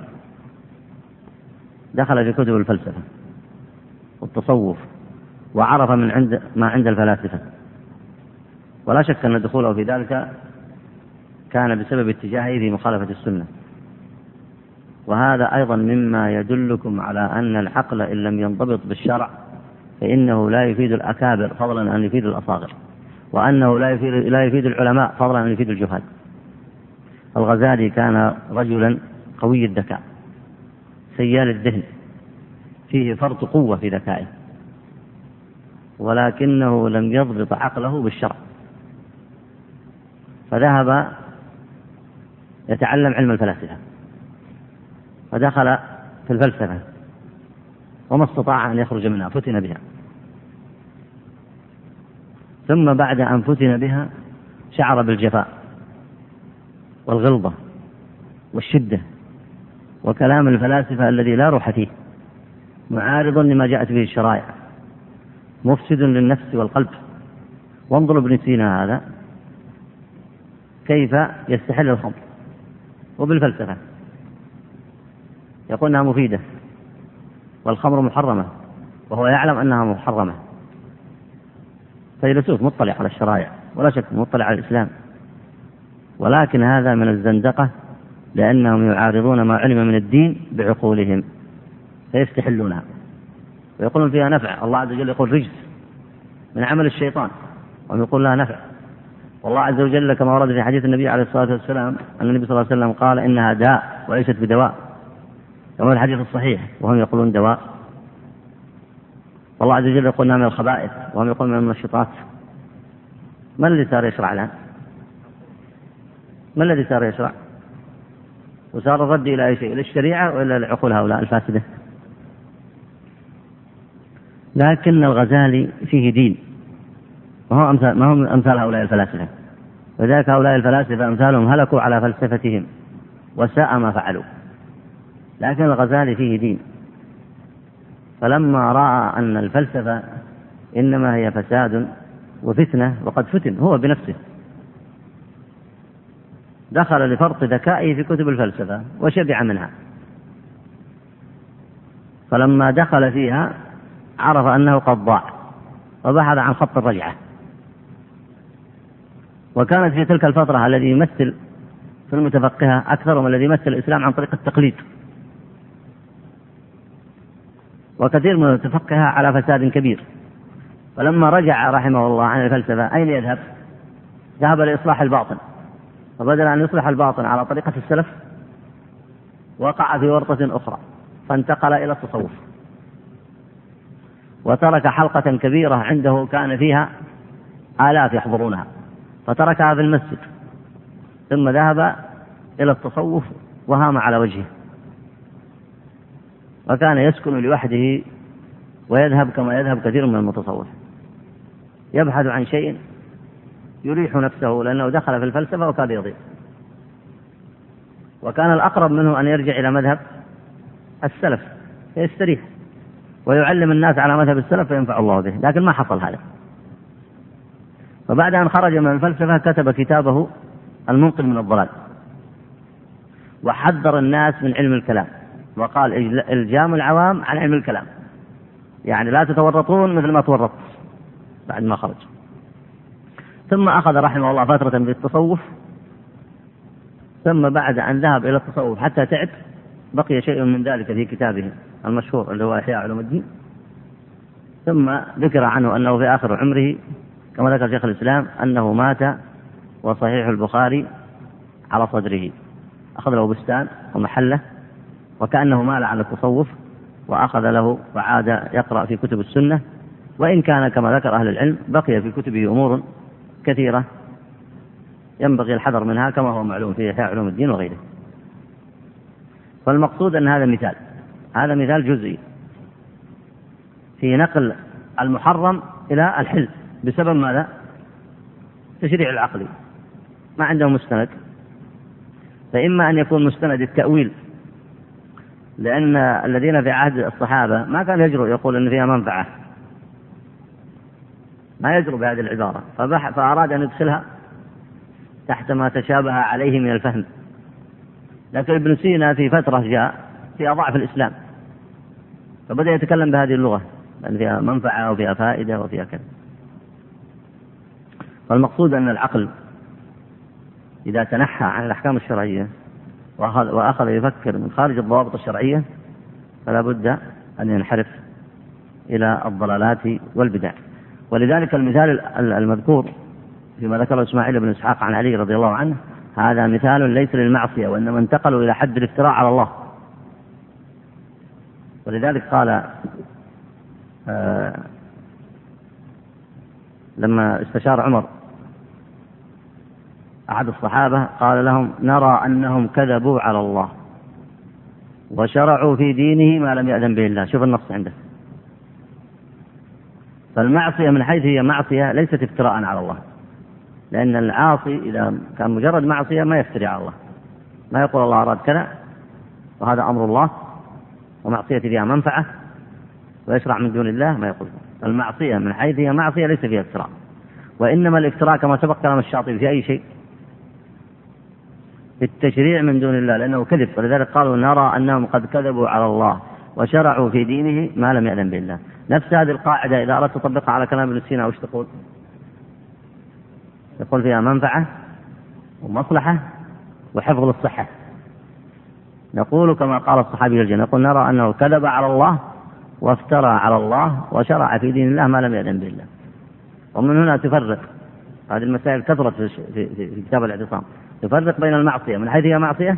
دخل في كتب الفلسفة والتصوف وعرف من عند ما عند الفلاسفة. ولا شك أن دخوله في ذلك كان بسبب اتجاهه في مخالفة السنة. وهذا أيضا مما يدلكم على أن العقل إن لم ينضبط بالشرع فإنه لا يفيد الأكابر فضلا أن يفيد الأصاغر وأنه لا يفيد, لا يفيد العلماء فضلا أن يفيد الجهال الغزالي كان رجلا قوي الذكاء سيال الذهن فيه فرط قوة في ذكائه ولكنه لم يضبط عقله بالشرع. فذهب يتعلم علم الفلاسفة فدخل في الفلسفة وما استطاع أن يخرج منها فتن بها. ثم بعد أن فتن بها شعر بالجفاء والغلظة والشدة وكلام الفلاسفة الذي لا روح فيه معارض لما جاءت به الشرائع مفسد للنفس والقلب. وانظر ابن سينا هذا كيف يستحل الخمر وبالفلسفة. يقول إنها مفيدة والخمر محرمة وهو يعلم أنها محرمة. فيلسوف مطلع على الشرائع ولا شك مطلع على الإسلام. ولكن هذا من الزندقة لأنهم يعارضون ما علم من الدين بعقولهم فيستحلونها. ويقولون فيها نفع الله عز وجل يقول رجس من عمل الشيطان وهم يقول لها نفع. والله عز وجل كما ورد في حديث النبي عليه الصلاة والسلام أن النبي صلى الله عليه وسلم قال إنها داء وليست بدواء. كما الحديث الصحيح وهم يقولون دواء. والله عز وجل يقول من الخبائث وهم يقولون من المنشطات من الذي صار يشرع لها؟ ما الذي صار يشرع؟ وصار الرد إلى أي شيء؟ إلى الشريعة وإلى العقول هؤلاء الفاسدة؟ لكن الغزالي فيه دين. ما هو أمثال ما هم أمثال هؤلاء الفلاسفة؟ ولذلك هؤلاء الفلاسفة أمثالهم هلكوا على فلسفتهم وساء ما فعلوا. لكن الغزالي فيه دين. فلما رأى أن الفلسفة إنما هي فساد وفتنة وقد فتن هو بنفسه. دخل لفرط ذكائه في كتب الفلسفة وشبع منها. فلما دخل فيها عرف أنه قد ضاع وبحث عن خط الرجعة. وكانت في تلك الفترة الذي يمثل في المتفقهة أكثرهم الذي يمثل الإسلام عن طريق التقليد. وكثير من المتفقهة على فساد كبير. فلما رجع رحمه الله عن الفلسفة أين يذهب؟ ذهب لإصلاح الباطن. فبدل أن يصلح الباطن على طريقة السلف وقع في ورطة أخرى فانتقل إلى التصوف. وترك حلقة كبيرة عنده كان فيها آلاف يحضرونها فتركها في المسجد ثم ذهب إلى التصوف وهام على وجهه. وكان يسكن لوحده ويذهب كما يذهب كثير من المتصوف. يبحث عن شيء يريح نفسه لأنه دخل في الفلسفة وكاد يضيع. وكان الأقرب منه أن يرجع إلى مذهب السلف فيستريح. ويعلم الناس على مذهب السلف فينفع الله به لكن ما حصل هذا. فبعد أن خرج من الفلسفة كتب كتابه المنقذ من الضلال. وحذر الناس من علم الكلام. وقال إلجام العوام عن علم الكلام. يعني لا تتورطون مثل ما تورطت بعد ما خرج. ثم أخذ رحمه الله فترة في التصوف ثم بعد أن ذهب إلى التصوف حتى تعب بقي شيء من ذلك في كتابه المشهور اللي هو إحياء علوم الدين. ثم ذكر عنه أنه في آخر عمره كما ذكر شيخ الإسلام أنه مات وصحيح البخاري على صدره. أخذ له بستان ومحلة وكأنه مال على التصوف وأخذ له وعاد يقرأ في كتب السنة وإن كان كما ذكر أهل العلم بقي في كتبه أمور كثيرة ينبغي الحذر منها كما هو معلوم في إحياء علوم الدين وغيره فالمقصود أن هذا مثال هذا مثال جزئي في نقل المحرم إلى الحل بسبب ماذا؟ التشريع العقلي ما عندهم مستند فإما أن يكون مستند التأويل لأن الذين في عهد الصحابة ما كان يجرؤ يقول أن فيها منفعة. ما يجرؤ بهذه العبارة. فأراد أن يدخلها تحت ما تشابه عليه من الفهم. لكن ابن سينا في فترة جاء في ضعف الإسلام. فبدأ يتكلم بهذه اللغة. لأن فيها منفعة وفيها فائدة وفيها كذا. فالمقصود أن العقل إذا تنحى عن الأحكام الشرعية وأخذ, وأخذ يفكر من خارج الضوابط الشرعية فلا بد أن ينحرف إلى الضلالات والبدع. ولذلك المثال المذكور فيما ذكره إسماعيل بن إسحاق عن علي رضي الله عنه هذا مثال ليس للمعصية وإنما انتقلوا إلى حد الافتراء على الله. ولذلك قال آه لما استشار عمر أحد الصحابة قال لهم نرى أنهم كذبوا على الله وشرعوا في دينه ما لم يأذن به الله. شوف النص عنده. فالمعصية من حيث هي معصية ليست افتراء على الله. لأن العاصي إذا كان مجرد معصية ما يفتري على الله. ما يقول الله أراد كذا وهذا أمر الله ومعصية فيها منفعة ويشرع من دون الله ما يقول. المعصية من حيث هي معصية ليس فيها افتراء. وإنما الافتراء كما سبق كلام الشاطبي في أي شيء في التشريع من دون الله لأنه كذب. ولذلك قالوا نرى أنهم قد كذبوا على الله وشرعوا في دينه ما لم يأذن به الله نفس هذه القاعدة إذا أردت تطبقها على كلام ابن سينا وش تقول؟ يقول فيها منفعة ومصلحة وحفظ للصحة. نقول كما قال الصحابي الجنة نقول نرى أنه كذب على الله وافترى على الله وشرع في دين الله ما لم يأذن به الله ومن هنا تفرق. هذه المسائل كثرت في, كتاب الاعتصام. تفرق بين المعصية من حيث هي معصية؟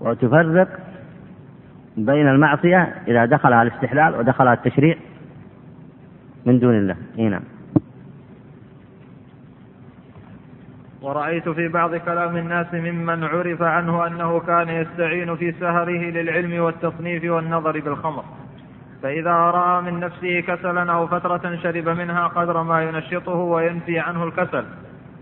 وتفرق بين المعصية إذا دخلها الاستحلال ودخلها التشريع من دون الله. إي نعم. ورأيت في بعض كلام الناس ممن عرف عنه أنه كان يستعين في سهره للعلم والتصنيف والنظر بالخمر. فإذا رأى من نفسه كسلا أو فترة شرب منها قدر ما ينشطه وينفي عنه الكسل.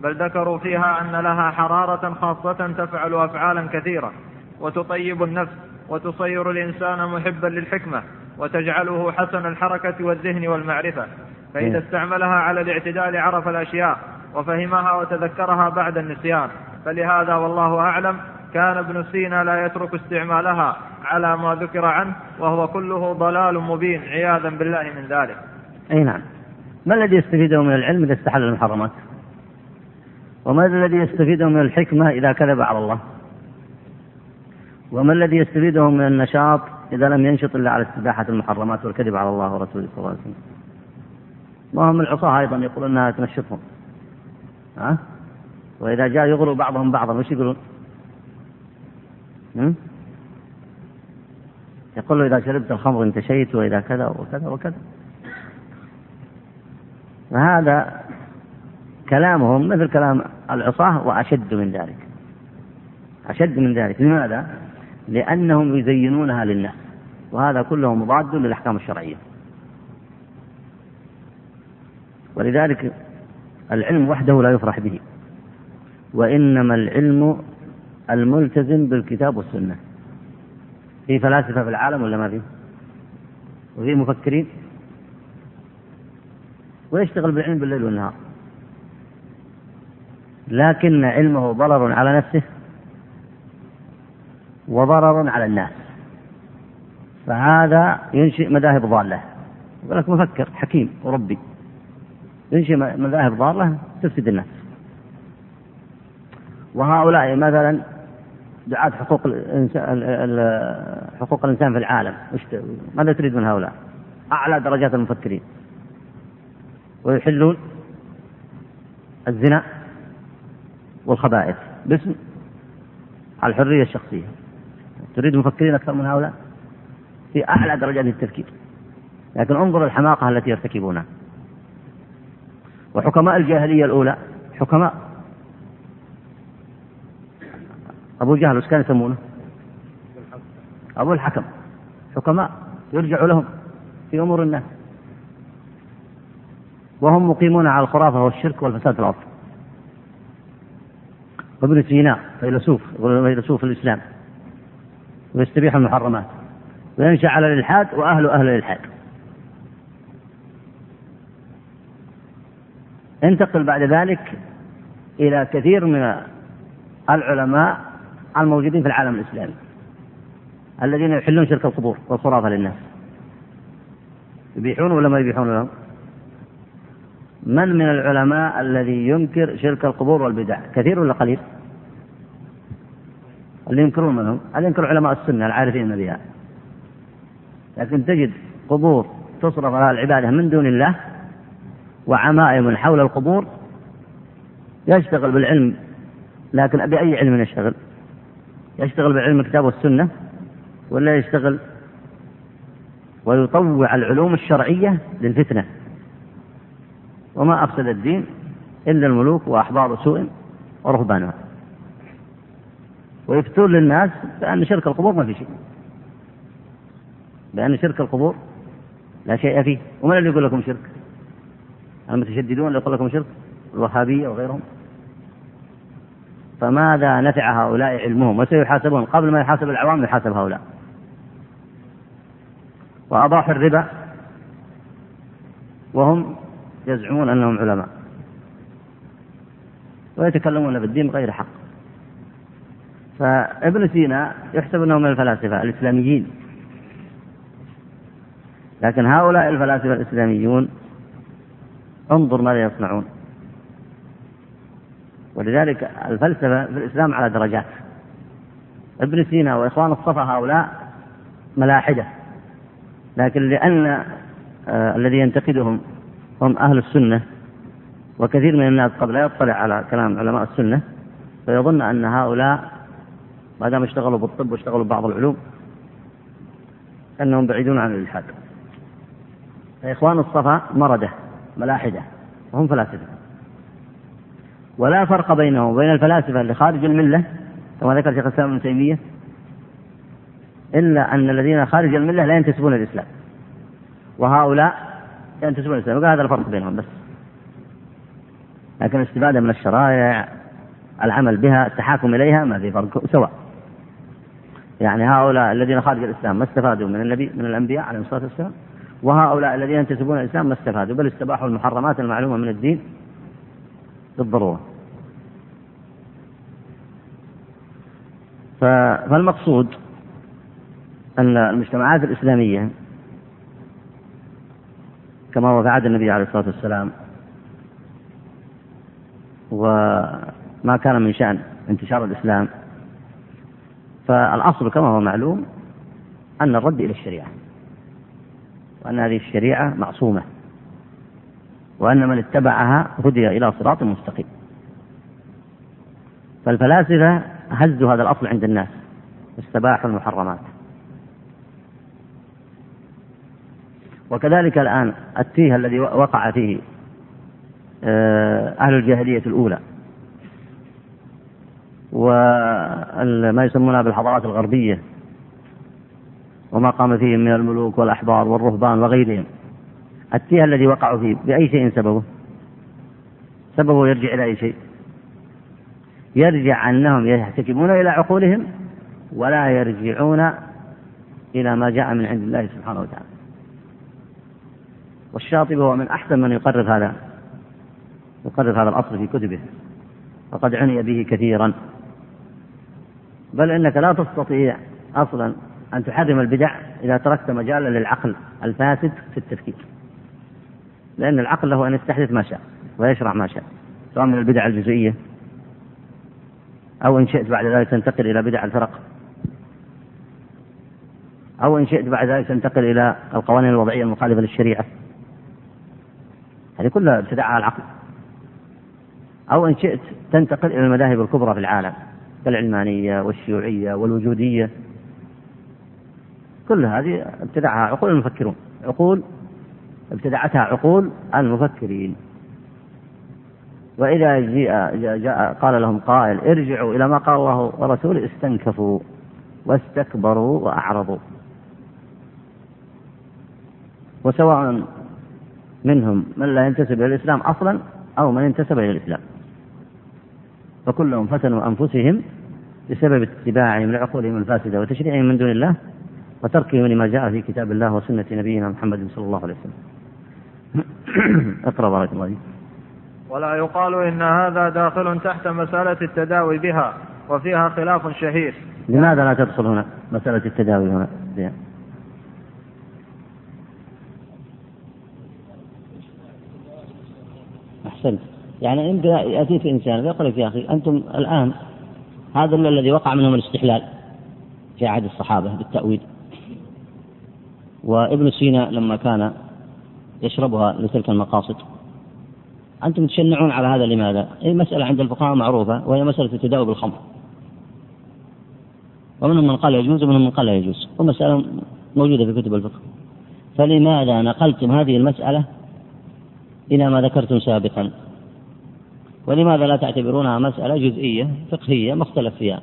بل ذكروا فيها أن لها حرارة خاصة تفعل أفعالا كثيرة وتطيب النفس وتصير الإنسان محبا للحكمة وتجعله حسن الحركة والذهن والمعرفة. فإذا استعملها على الاعتدال عرف الأشياء وفهمها وتذكرها بعد النسيان. فلهذا والله أعلم كان ابن سينا لا يترك استعمالها على ما ذكر عنه وهو كله ضلال مبين عياذا بالله من ذلك. أي نعم. ما الذي يستفيده من العلم إذا استحل المحرمات؟ وما الذي يستفيده من الحكمة إذا كذب على الله؟ وما الذي يستفيده من النشاط إذا لم ينشط إلا على استباحة المحرمات والكذب على الله ورسوله صلى الله عليه وسلم؟ وهم العصاة أيضا يقولون أنها تنشطهم. ها؟ وإذا جاء يغروا بعضهم بعضا وش يقولون؟ يقول له إذا شربت الخمر انتشيت وإذا كذا وكذا وكذا. فهذا كلامهم مثل كلام العصاة وأشد من ذلك. أشد من ذلك. لماذا؟ لأنهم يزينونها للناس وهذا كله مضاد للأحكام الشرعية. ولذلك العلم وحده لا يفرح به وإنما العلم الملتزم بالكتاب والسنة. في فلاسفة في العالم ولا ما في؟ وفي مفكرين؟ ويشتغل بالعلم بالليل والنهار. لكن علمه ضرر على نفسه وضرر على الناس. فهذا ينشئ مذاهب ضالة. يقول لك مفكر حكيم وربي ينشئ مذاهب ضالة تفسد الناس. وهؤلاء مثلا دعاة حقوق الإنسان حقوق الإنسان في العالم. ماذا تريد من هؤلاء؟ أعلى درجات المفكرين. ويحلون الزنا. والخبائث. باسم الحرية الشخصية. تريد مفكرين أكثر من هؤلاء؟ في أعلى درجات التفكير. لكن انظر الحماقة التي يرتكبونها. وحكماء الجاهلية الأولى حكماء. أبو جهل وش كان يسمونه؟ أبو الحكم. حكماء يرجع لهم في أمور الناس. وهم مقيمون على الخرافة والشرك والفساد في الأرض. وابن سينا فيلسوف فيلسوف الإسلام. ويستبيح المحرمات. وينشأ على الإلحاد وأهل أهل الإلحاد. انتقل بعد ذلك إلى كثير من العلماء الموجودين في العالم الإسلامي. الذين يحلون شرك القبور والخرافة للناس. يبيحون ولا ما يبيحون لهم؟ من من العلماء الذي ينكر شرك القبور والبدع؟ كثير ولا قليل؟ اللي ينكرون منهم اللي ينكر علماء السنة العارفين بها؟ لكن تجد قبور تصرف لها العبادة من دون الله وعمائم حول القبور يشتغل بالعلم لكن بأي علم يشتغل؟ يشتغل بعلم الكتاب والسنة ولا يشتغل؟ ويطوع العلوم الشرعية للفتنة. وما أفسد الدين إلا الملوك وأحبار سوء ورهبانها. ويفتون للناس بأن شرك القبور ما في شيء. بأن شرك القبور لا شيء فيه. ومن اللي يقول لكم شرك؟ المتشددون اللي يقول لكم شرك؟ الوهابية وغيرهم. فماذا نفع هؤلاء علمهم؟ وسيحاسبون. قبل ما يحاسب العوام يحاسب هؤلاء. وأباحوا الربا. وهم يزعمون أنهم علماء ويتكلمون بالدين بغير حق. فابن سينا يحسب أنه من الفلاسفة الإسلاميين. لكن هؤلاء الفلاسفة الإسلاميون انظر ماذا يصنعون. ولذلك الفلسفة في الإسلام على درجات. ابن سينا وإخوان الصفا هؤلاء ملاحدة. لكن لأن آه الذي ينتقدهم هم أهل السنة وكثير من الناس قد لا يطلع على كلام علماء السنة فيظن أن هؤلاء ما دام اشتغلوا بالطب واشتغلوا ببعض العلوم أنهم بعيدون عن الإلحاد. فإخوان الصفا مردة ملاحدة وهم فلاسفة. ولا فرق بينهم وبين الفلاسفة اللي خارج الملة كما ذكر شيخ الإسلام ابن تيمية إلا أن الذين خارج الملة لا ينتسبون للإسلام. وهؤلاء ينتسبون للإسلام وهذا الفرق بينهم بس. لكن الاستفادة من الشرائع العمل بها التحاكم إليها ما في فرق سواء. يعني هؤلاء الذين خارج الإسلام ما استفادوا من النبي من الأنبياء عليهم الصلاة والسلام. وهؤلاء الذين ينتسبون الإسلام ما استفادوا بل استباحوا المحرمات المعلومة من الدين بالضرورة. فالمقصود أن المجتمعات الإسلامية كما عهد النبي عليه الصلاة والسلام. وما كان من شأن انتشار الإسلام. فالأصل كما هو معلوم أن الرد إلى الشريعة. وأن هذه الشريعة معصومة. وأن من اتبعها هدي إلى صراط مستقيم. فالفلاسفة هزوا هذا الأصل عند الناس. واستباحوا المحرمات. وكذلك الآن التيه الذي وقع فيه آه، أهل الجاهلية الأولى. وما يسمونها بالحضارات الغربية وما قام فيه من الملوك والأحبار والرهبان وغيرهم. التيه الذي وقعوا فيه بأي شيء سببه؟ سببه يرجع إلى أي شيء؟ يرجع أنهم يحتكمون إلى عقولهم ولا يرجعون إلى ما جاء من عند الله سبحانه وتعالى. والشاطبي هو من أحسن من يقرر هذا يقرر هذا الأصل في كتبه وقد عني به كثيرا. بل إنك لا تستطيع أصلا أن تحرم البدع إذا تركت مجالا للعقل الفاسد في التفكير. لأن العقل له أن يستحدث ما شاء ويشرع ما شاء سواء من البدع الجزئية أو إن شئت بعد ذلك تنتقل إلى بدع الفرق أو إن شئت بعد ذلك تنتقل إلى القوانين الوضعية المخالفة للشريعة. هذه كلها ابتدعها العقل. أو إن شئت تنتقل إلى المذاهب الكبرى في العالم كالعلمانية والشيوعية والوجودية. كل هذه ابتدعها عقول المفكرون. عقول ابتدعتها عقول المفكرين. وإذا جاء, جاء قال لهم قائل ارجعوا إلى ما قال الله ورسوله استنكفوا واستكبروا وأعرضوا. وسواء منهم من لا ينتسب إلى الإسلام أصلا أو من انتسب إلى الإسلام. فكلهم فتنوا أنفسهم بسبب اتباعهم لعقولهم الفاسدة وتشريعهم من دون الله وتركهم لما جاء في كتاب الله وسنة نبينا محمد صلى الله عليه وسلم. اقرأ بارك الله ولا يقال إن هذا داخل تحت مسألة التداوي بها وفيها خلاف شهير. لماذا لا تدخل هنا مسألة التداوي هنا بها أحسنت يعني إن يأتيك إنسان ويقول لك يا أخي أنتم الآن هذا الذي وقع منهم الاستحلال في عهد الصحابة بالتأويل. وابن سينا لما كان يشربها لتلك المقاصد أنتم تشنعون على هذا لماذا؟ هي مسألة عند الفقهاء معروفة وهي مسألة التداوي بالخمر ومنهم من قال يجوز ومنهم من قال لا يجوز ومسألة موجودة في كتب الفقه. فلماذا نقلتم هذه المسألة إلى ما ذكرتم سابقا. ولماذا لا تعتبرونها مسألة جزئية فقهية مختلف فيها؟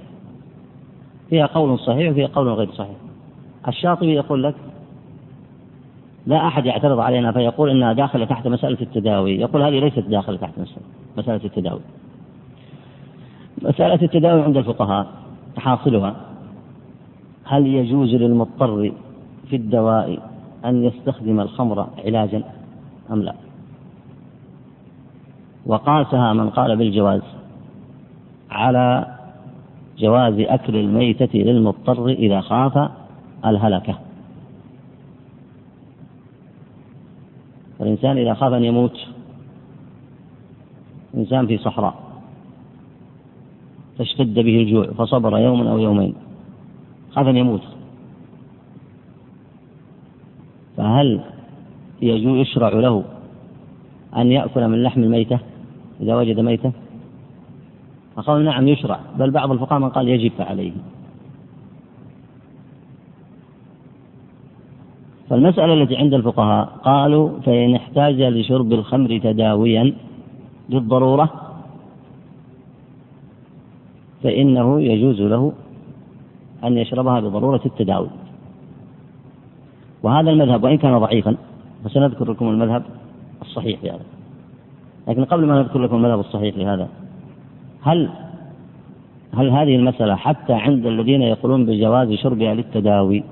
فيها قول صحيح وفيها قول غير صحيح. الشاطبي يقول لك لا أحد يعترض علينا فيقول إنها داخلة تحت مسألة التداوي. يقول هذه ليست داخلة تحت مسألة التداوي. مسألة التداوي عند الفقهاء حاصلها هل يجوز للمضطر في الدواء أن يستخدم الخمر علاجا أم لا؟ وقاسها من قال بالجواز على جواز أكل الميتة للمضطر إذا خاف الهلكة. الإنسان إذا خاف أن يموت إنسان في صحراء فاشتد به الجوع فصبر يوما أو يومين خاف أن يموت. فهل يشرع له أن يأكل من لحم الميتة؟ إذا وجد ميتة فقالوا نعم يشرع بل بعض الفقهاء من قال يجب عليه. فالمسألة التي عند الفقهاء قالوا فإن احتاج لشرب الخمر تداويا للضرورة فإنه يجوز له أن يشربها بضرورة التداوي. وهذا المذهب وإن كان ضعيفا فسنذكر لكم المذهب الصحيح في هذا. لكن قبل ما نذكر لكم المذهب الصحيح لهذا هل هل هذه المسألة حتى عند الذين يقولون بجواز شربها للتداوي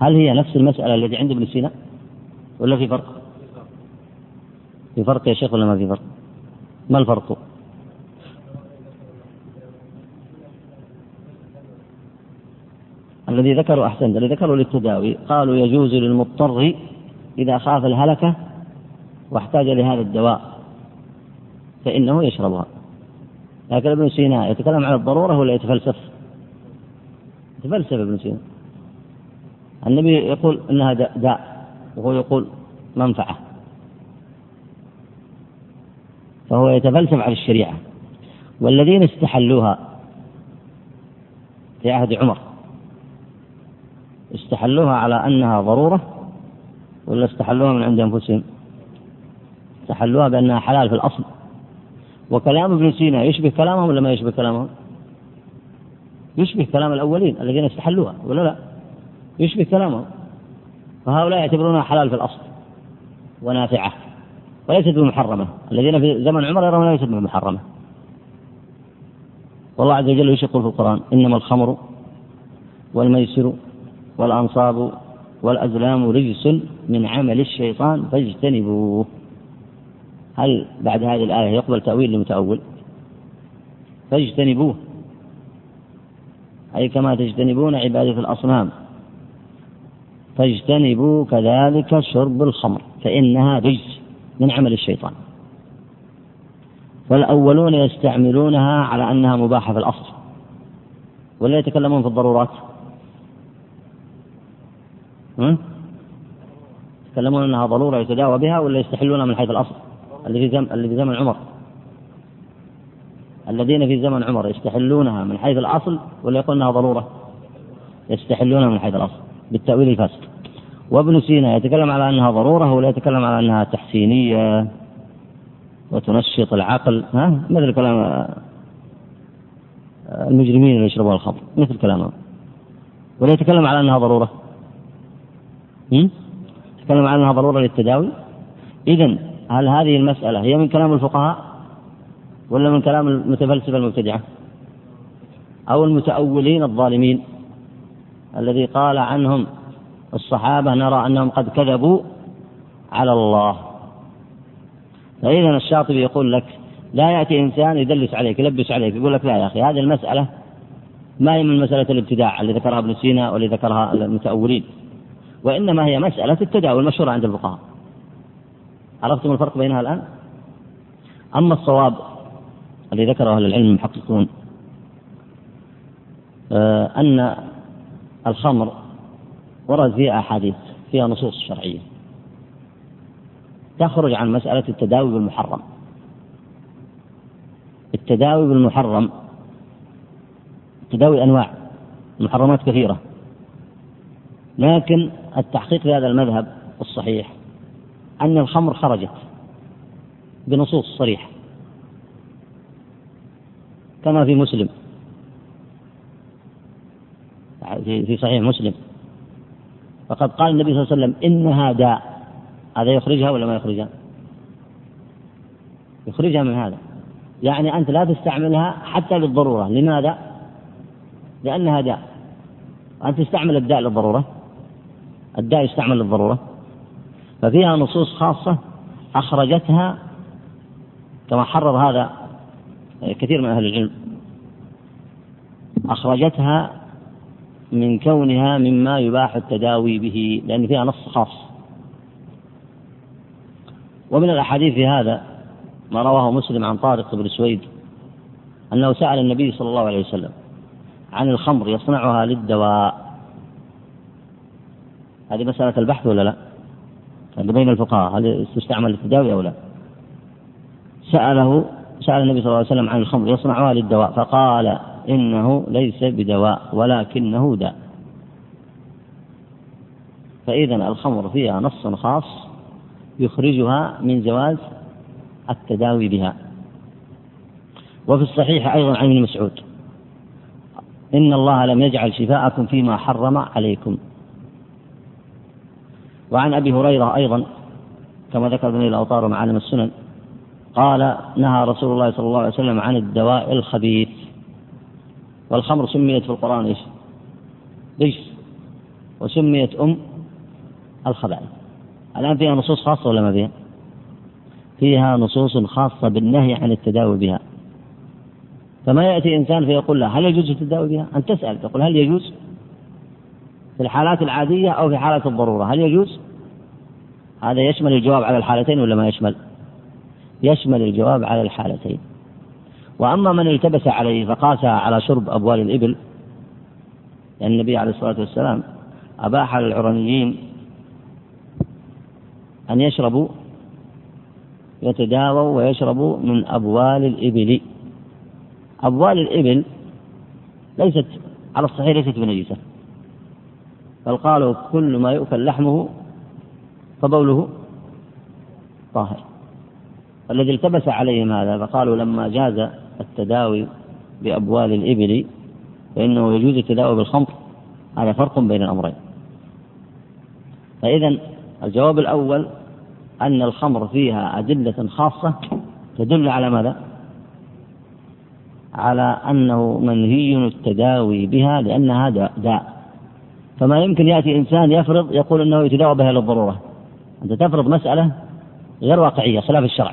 هل هي نفس المسألة التي عند ابن سينا ولا في فرق؟ في فرق يا شيخ ولا ما في فرق؟ ما الفرق؟ الذي ذكروا أحسنت الذي ذكروا للتداوي قالوا يجوز للمضطر إذا خاف الهلكة واحتاج لهذا الدواء فإنه يشربها. لكن ابن سينا يتكلم عن الضرورة ولا يتفلسف؟ يتفلسف ابن سينا. النبي يقول إنها داء وهو يقول منفعة. فهو يتفلسف على الشريعة. والذين استحلوها في عهد عمر استحلوها على أنها ضرورة ولا استحلوها من عند أنفسهم؟ استحلوها بأنها حلال في الأصل. وكلام ابن سينا يشبه كلامهم ولا ما يشبه كلامهم؟ يشبه كلام الأولين الذين استحلوها ولا لا؟ يشبه كلامه فهؤلاء يعتبرونها حلال في الأصل ونافعة وليست بمحرمة. الذين في زمن عمر يرون ليست بمحرمة. والله عز وجل يقول في القرآن؟ إنما الخمر والميسر والأنصاب والأزلام رجس من عمل الشيطان فاجتنبوه. هل بعد هذه الآية يقبل تأويل لمتأول فاجتنبوه. أي كما تجتنبون عبادة الأصنام. فاجتنبوا كذلك شرب الخمر فإنها رجس من عمل الشيطان. والأولون يستعملونها على أنها مباحة في الأصل. ولا يتكلمون في الضرورات؟ يتكلمون أنها ضرورة يتداوى بها ولا يستحلونها من حيث الأصل؟ اللي في زمن اللي في زمن عمر. الذين في زمن عمر يستحلونها من حيث الأصل ولا يقول أنها ضرورة؟ يستحلونها من حيث الأصل بالتأويل الفاسد. وابن سينا يتكلم على أنها ضرورة ولا يتكلم على أنها تحسينية؟ وتنشط العقل. ها؟ مثل كلام المجرمين اللي يشربون الخمر. مثل كلامهم. ولا يتكلم على أنها ضرورة؟ يتكلم على أنها ضرورة للتداوي؟ إذا هل هذه المسألة هي من كلام الفقهاء ولا من كلام المتفلسفة المبتدعة أو المتأولين الظالمين الذي قال عنهم الصحابة نرى أنهم قد كذبوا على الله؟ فإذا الشاطبي يقول لك لا يأتي إنسان يدلس عليك يلبس عليك يقول لك لا يا أخي هذه المسألة ما هي من مسألة الابتداع اللي ذكرها ابن سينا واللي ذكرها المتأولين وإنما هي مسألة التداول المشهورة عند الفقهاء. عرفتم الفرق بينها الآن؟ أما الصواب الذي ذكره أهل العلم المحققون آه، أن الخمر ورد فيها أحاديث فيها نصوص شرعية تخرج عن مسألة التداوي بالمحرم التداوي بالمحرم التداوي أنواع المحرمات كثيرة لكن التحقيق في هذا المذهب الصحيح أن الخمر خرجت. بنصوص صريحة. كما في مسلم. في صحيح مسلم. فقد قال النبي صلى الله عليه وسلم إنها داء. هذا يخرجها ولا ما يخرجها؟ يخرجها من هذا. يعني أنت لا تستعملها حتى للضرورة. لماذا؟ لأنها داء. أنت تستعمل الداء للضرورة. الداء يستعمل للضرورة. ففيها نصوص خاصة أخرجتها كما حرر هذا كثير من أهل العلم. أخرجتها من كونها مما يباح التداوي به لأن فيها نص خاص. ومن الأحاديث في هذا ما رواه مسلم عن طارق بن سويد أنه سأل النبي صلى الله عليه وسلم عن الخمر يصنعها للدواء. هذه مسألة البحث ولا لا؟ هذا بين الفقهاء هل تستعمل للتداوي أو لا؟ سأله سأل النبي صلى الله عليه وسلم عن الخمر يصنعها للدواء فقال إنه ليس بدواء ولكنه داء. فإذا الخمر فيها نص خاص يخرجها من جواز التداوي بها. وفي الصحيح أيضا عن ابن مسعود إن الله لم يجعل شفاءكم فيما حرم عليكم. وعن أبي هريرة أيضا كما ذكر ابن الأوطار ومعالم السنن قال نهى رسول الله صلى الله عليه وسلم عن الدواء الخبيث والخمر سميت في القرآن إيش؟ ليش؟ وسميت أم الخبائث الآن فيها نصوص خاصة ولا ما فيها؟ فيها نصوص خاصة بالنهي عن التداوي بها فما يأتي إنسان فيقول له هل يجوز التداوي بها؟ أن تسأل تقول هل يجوز؟ في الحالات العادية أو في حالة الضرورة هل يجوز؟ هذا يشمل الجواب على الحالتين ولا ما يشمل؟ يشمل الجواب على الحالتين وأما من التبس عليه فقاسها على شرب أبوال الإبل لأن النبي عليه الصلاة والسلام أباح للعرنيين أن يشربوا يتداووا ويشربوا من أبوال الإبل أبوال الإبل ليست على الصحيح ليست بنجسة بل قالوا كل ما يؤكل لحمه فبوله طاهر. الذي التبس عليهم هذا فقالوا لما جاز التداوي بأبوال الإبل فإنه يجوز التداوي بالخمر. هذا فرق بين الأمرين. فإذا الجواب الأول أن الخمر فيها أدلة خاصة تدل على ماذا؟ على أنه منهي التداوي بها لأنها داء. فما يمكن يأتي إنسان يفرض يقول أنه يتداوى بها للضرورة. أنت تفرض مسألة غير واقعية خلاف الشرع.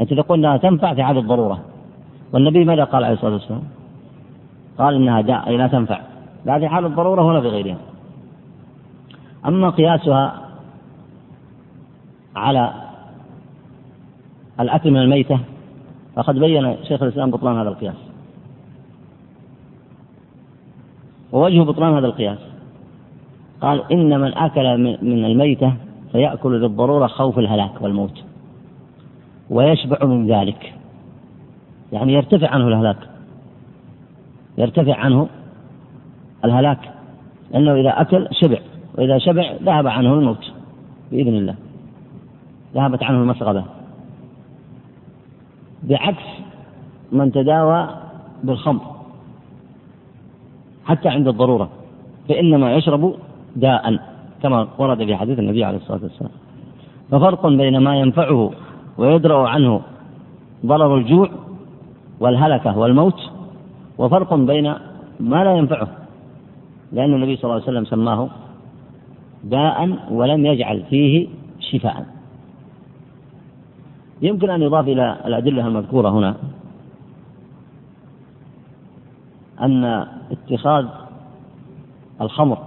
أنت تقول أنها تنفع في حال الضرورة. والنبي ماذا قال عليه الصلاة والسلام؟ قال إنها داء لا تنفع. لا في حال الضرورة ولا في غيرها. أما قياسها على الأكل من الميتة فقد بين شيخ الإسلام بطلان هذا القياس. ووجه بطلان هذا القياس. قال إن من أكل من الميتة فيأكل للضرورة خوف الهلاك والموت. ويشبع من ذلك. يعني يرتفع عنه الهلاك. يرتفع عنه الهلاك. لأنه إذا أكل شبع. وإذا شبع ذهب عنه الموت. بإذن الله. ذهبت عنه المسغبة. بعكس من تداوى بالخمر. حتى عند الضرورة فإنما يشرب داء كما ورد في حديث النبي عليه الصلاة والسلام. ففرق بين ما ينفعه ويدرأ عنه ضرر الجوع والهلكة والموت وفرق بين ما لا ينفعه لأن النبي صلى الله عليه وسلم سماه داء ولم يجعل فيه شفاء. يمكن أن يضاف إلى الأدلة المذكورة هنا أن اتخاذ الخمر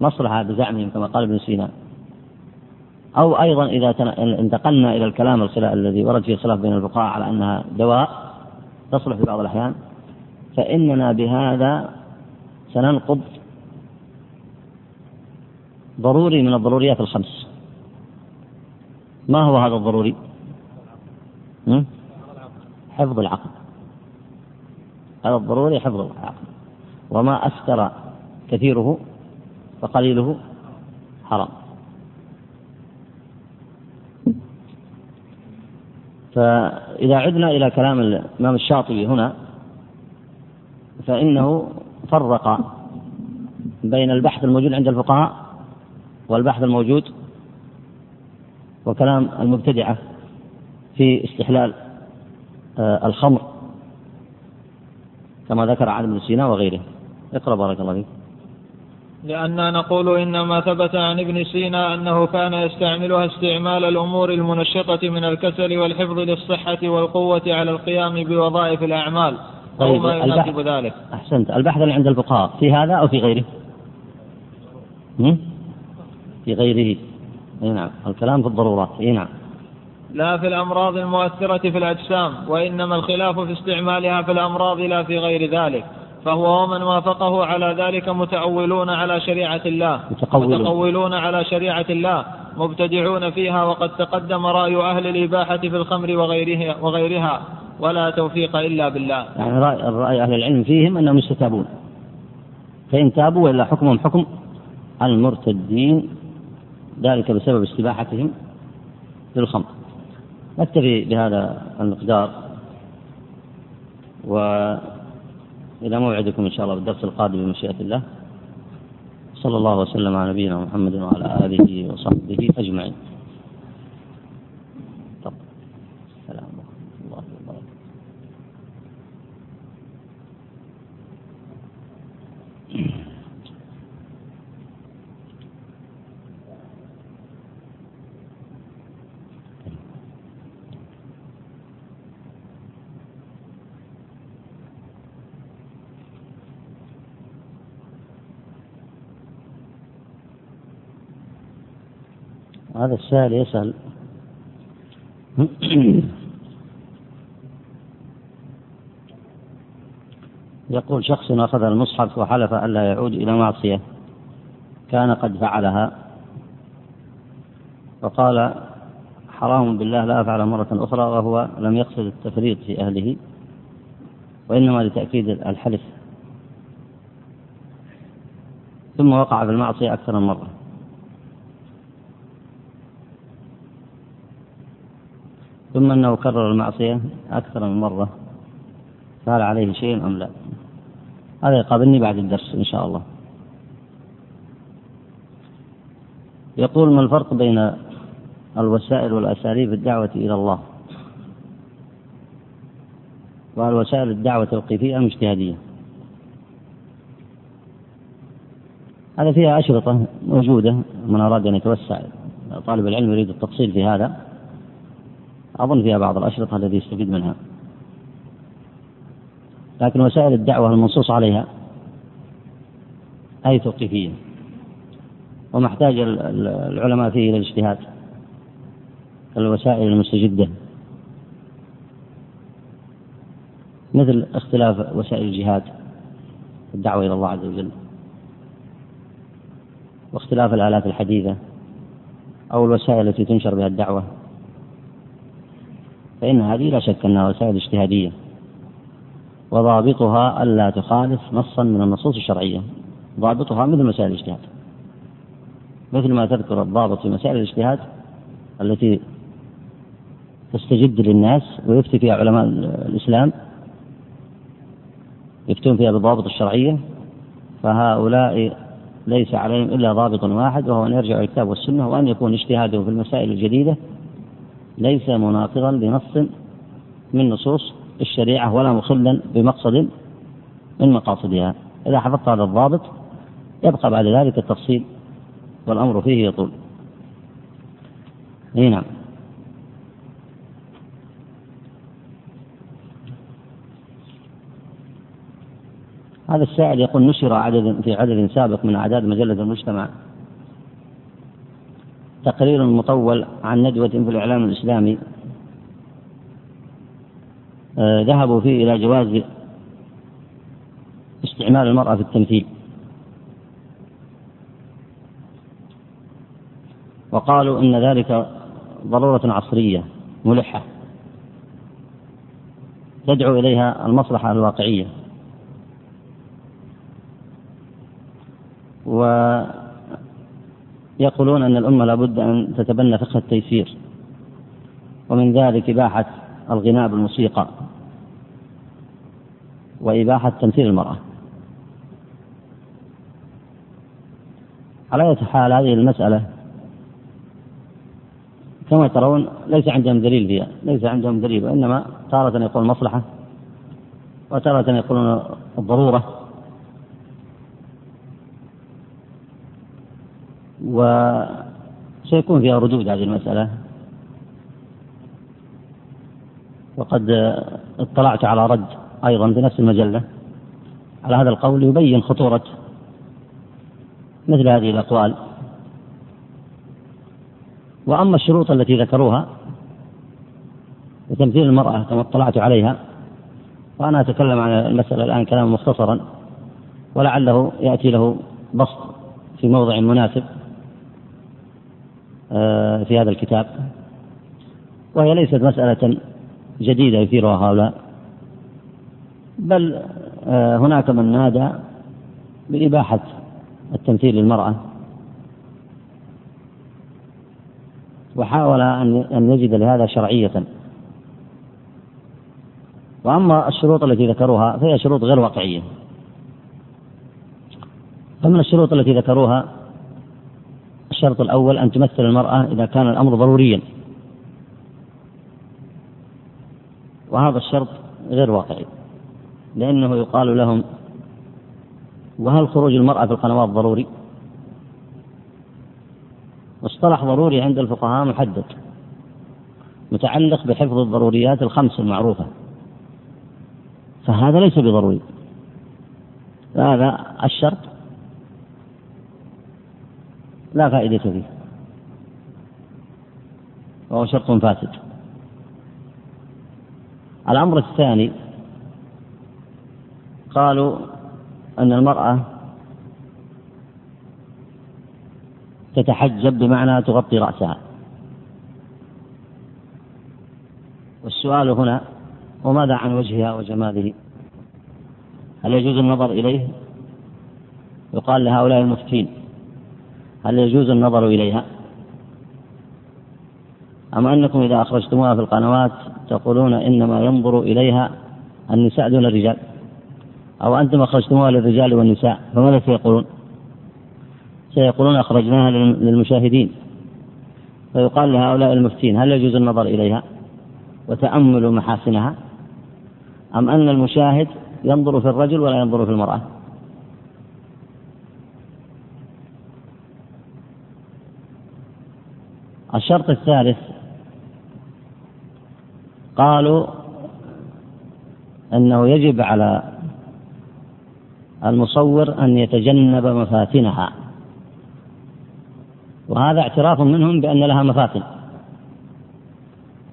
مصلحة بزعمهم كما قال ابن سينا أو أيضا إذا انتقلنا إلى الكلام الذي ورد فيه خلاف بين الفقهاء على أنها دواء تصلح في بعض الأحيان فإننا بهذا سننقض ضروري من الضروريات الخمس. ما هو هذا الضروري؟ حفظ العقل. هذا الضروري حفظ العقل وما أسكر كثيره فقليله حرام. فإذا عدنا إلى كلام الإمام الشاطبي هنا فإنه فرق بين البحث الموجود عند الفقهاء والبحث الموجود وكلام المبتدعة في استحلال آه، الخمر. كما ذكر عن ابن سينا وغيره. اقرأ بارك الله فيك. لأننا نقول إنما ثبت عن ابن سينا أنه كان يستعملها استعمال الأمور المنشطة من الكسل والحفظ للصحة والقوة على القيام بوظائف الأعمال. طيب ما يناسب ذلك. أحسنت. البحث اللي عند الفقهاء في هذا أو في غيره؟ في غيره. أي نعم. الكلام في الضرورات. أي نعم. لا في الأمراض المؤثرة في الأجسام وإنما الخلاف في استعمالها في الأمراض لا في غير ذلك. فهو ومن وافقه على ذلك متأولون على شريعة الله. متقولون, متقولون على شريعة الله مبتدعون فيها وقد تقدم رأي أهل الإباحة في الخمر وغيرها, وغيرها. ولا توفيق إلا بالله. يعني رأي, رأي أهل العلم فيهم أنهم يستتابون. فإن تابوا وإلا حكمهم حكم المرتدين ذلك بسبب استباحتهم للخمر نكتفي بهذا المقدار. وإلى موعدكم إن شاء الله بالدرس القادم بمشيئة الله. صلى الله وسلم على نبينا محمد وعلى آله وصحبه أجمعين. هذا السائل يسأل. يقول شخص أخذ المصحف وحلف ألا يعود إلى معصية. كان قد فعلها. وقال حرام بالله لا أفعل مرة أخرى وهو لم يقصد التفريط في أهله. وإنما لتأكيد الحلف. ثم وقع في المعصية أكثر من مرة. ثم أنه كرر المعصية أكثر من مرة. فهل عليه شيء أم لا؟ هذا يقابلني بعد الدرس إن شاء الله. يقول ما الفرق بين الوسائل والأساليب الدعوة إلى الله؟ وهل وسائل الدعوة توقيفية أم اجتهادية؟ هذا فيها أشرطة موجودة من أراد أن يتوسع طالب العلم يريد التفصيل في هذا. أظن فيها بعض الأشرطة الذي يستفيد منها. لكن وسائل الدعوة المنصوص عليها أي توقيفية؟ وما احتاج العلماء فيه إلى الاجتهاد. الوسائل المستجدة. مثل اختلاف وسائل الجهاد الدعوة إلى الله عز وجل. واختلاف الآلات الحديثة أو الوسائل التي تنشر بها الدعوة. فإن هذه لا شك أنها وسائل اجتهادية. وضابطها ألا تخالف نصا من النصوص الشرعية. ضابطها مثل مسائل الاجتهاد. مثل ما تذكر الضابط في مسائل الاجتهاد التي تستجد للناس ويفتي فيها علماء الإسلام يفتون فيها بالضوابط الشرعية فهؤلاء ليس عليهم إلا ضابط واحد وهو أن يرجعوا الكتاب والسنة وأن يكون اجتهادهم في المسائل الجديدة ليس مناقضا لنص من نصوص الشريعة ولا مخلا بمقصد من مقاصدها. إذا حفظت هذا الضابط يبقى بعد ذلك التفصيل والأمر فيه يطول. إي نعم. هذا السائل يقول نشر عدد في عدد سابق من أعداد مجلة المجتمع. تقرير مطول عن ندوة في الإعلام الإسلامي. آه، ذهبوا فيه إلى جواز استعمال المرأة في التمثيل. وقالوا إن ذلك ضرورة عصرية ملحة تدعو إليها المصلحة الواقعية. ويقولون أن الأمة لابد أن تتبنى فقه التيسير ومن ذلك إباحة الغناء بالموسيقى وإباحة تمثيل المرأة. على أي حال هذه المسألة؟ كما ترون ليس عندهم دليل فيها ليس عندهم دليل وإنما تارة يقول مصلحة وتارة يقولون الضرورة. وسيكون فيها ردود هذه المسألة. وقد اطلعت على رد أيضا في نفس المجلة على هذا القول يبين خطورة مثل هذه الأقوال. وأما الشروط التي ذكروها وتمثيل المرأة كما اطلعت عليها وأنا أتكلم عن المسألة الآن كلاما مختصرا ولعله يأتي له بسط في موضع مناسب. في هذا الكتاب. وهي ليست مسألة جديدة يثيرها هؤلاء بل آه، هناك من نادى بإباحة التمثيل للمرأة. وحاول أن يجد لهذا شرعية. وأما الشروط التي ذكروها فهي شروط غير واقعية. فمن الشروط التي ذكروها الشرط الأول أن تمثل المرأة إذا كان الأمر ضروريا. وهذا الشرط غير واقعي لأنه يقال لهم وهل خروج المرأة في القنوات ضروري؟ مصطلح ضروري عند الفقهاء محدد متعلق بحفظ الضروريات الخمس المعروفة. فهذا ليس بضروري. هذا الشرط لا فائدة فيه. وهو شرط فاسد. الأمر الثاني قالوا أن المرأة تتحجب بمعنى تغطي رأسها. والسؤال هنا وماذا عن وجهها وجماله؟ هل يجوز النظر إليه؟ يقال لهؤلاء المفتين. هل يجوز النظر إليها؟ أم أنكم إذا أخرجتموها في القنوات تقولون إنما ينظر إليها النساء دون الرجال؟ أو أنتم أخرجتموها للرجال والنساء فماذا سيقولون؟ سيقولون أخرجناها للمشاهدين. فيقال لهؤلاء المفتين هل يجوز النظر إليها؟ وتأمل محاسنها؟ أم أن المشاهد ينظر في الرجل ولا ينظر في المرأة؟ الشرط الثالث قالوا أنه يجب على المصور أن يتجنب مفاتنها وهذا اعتراف منهم بأن لها مفاتن.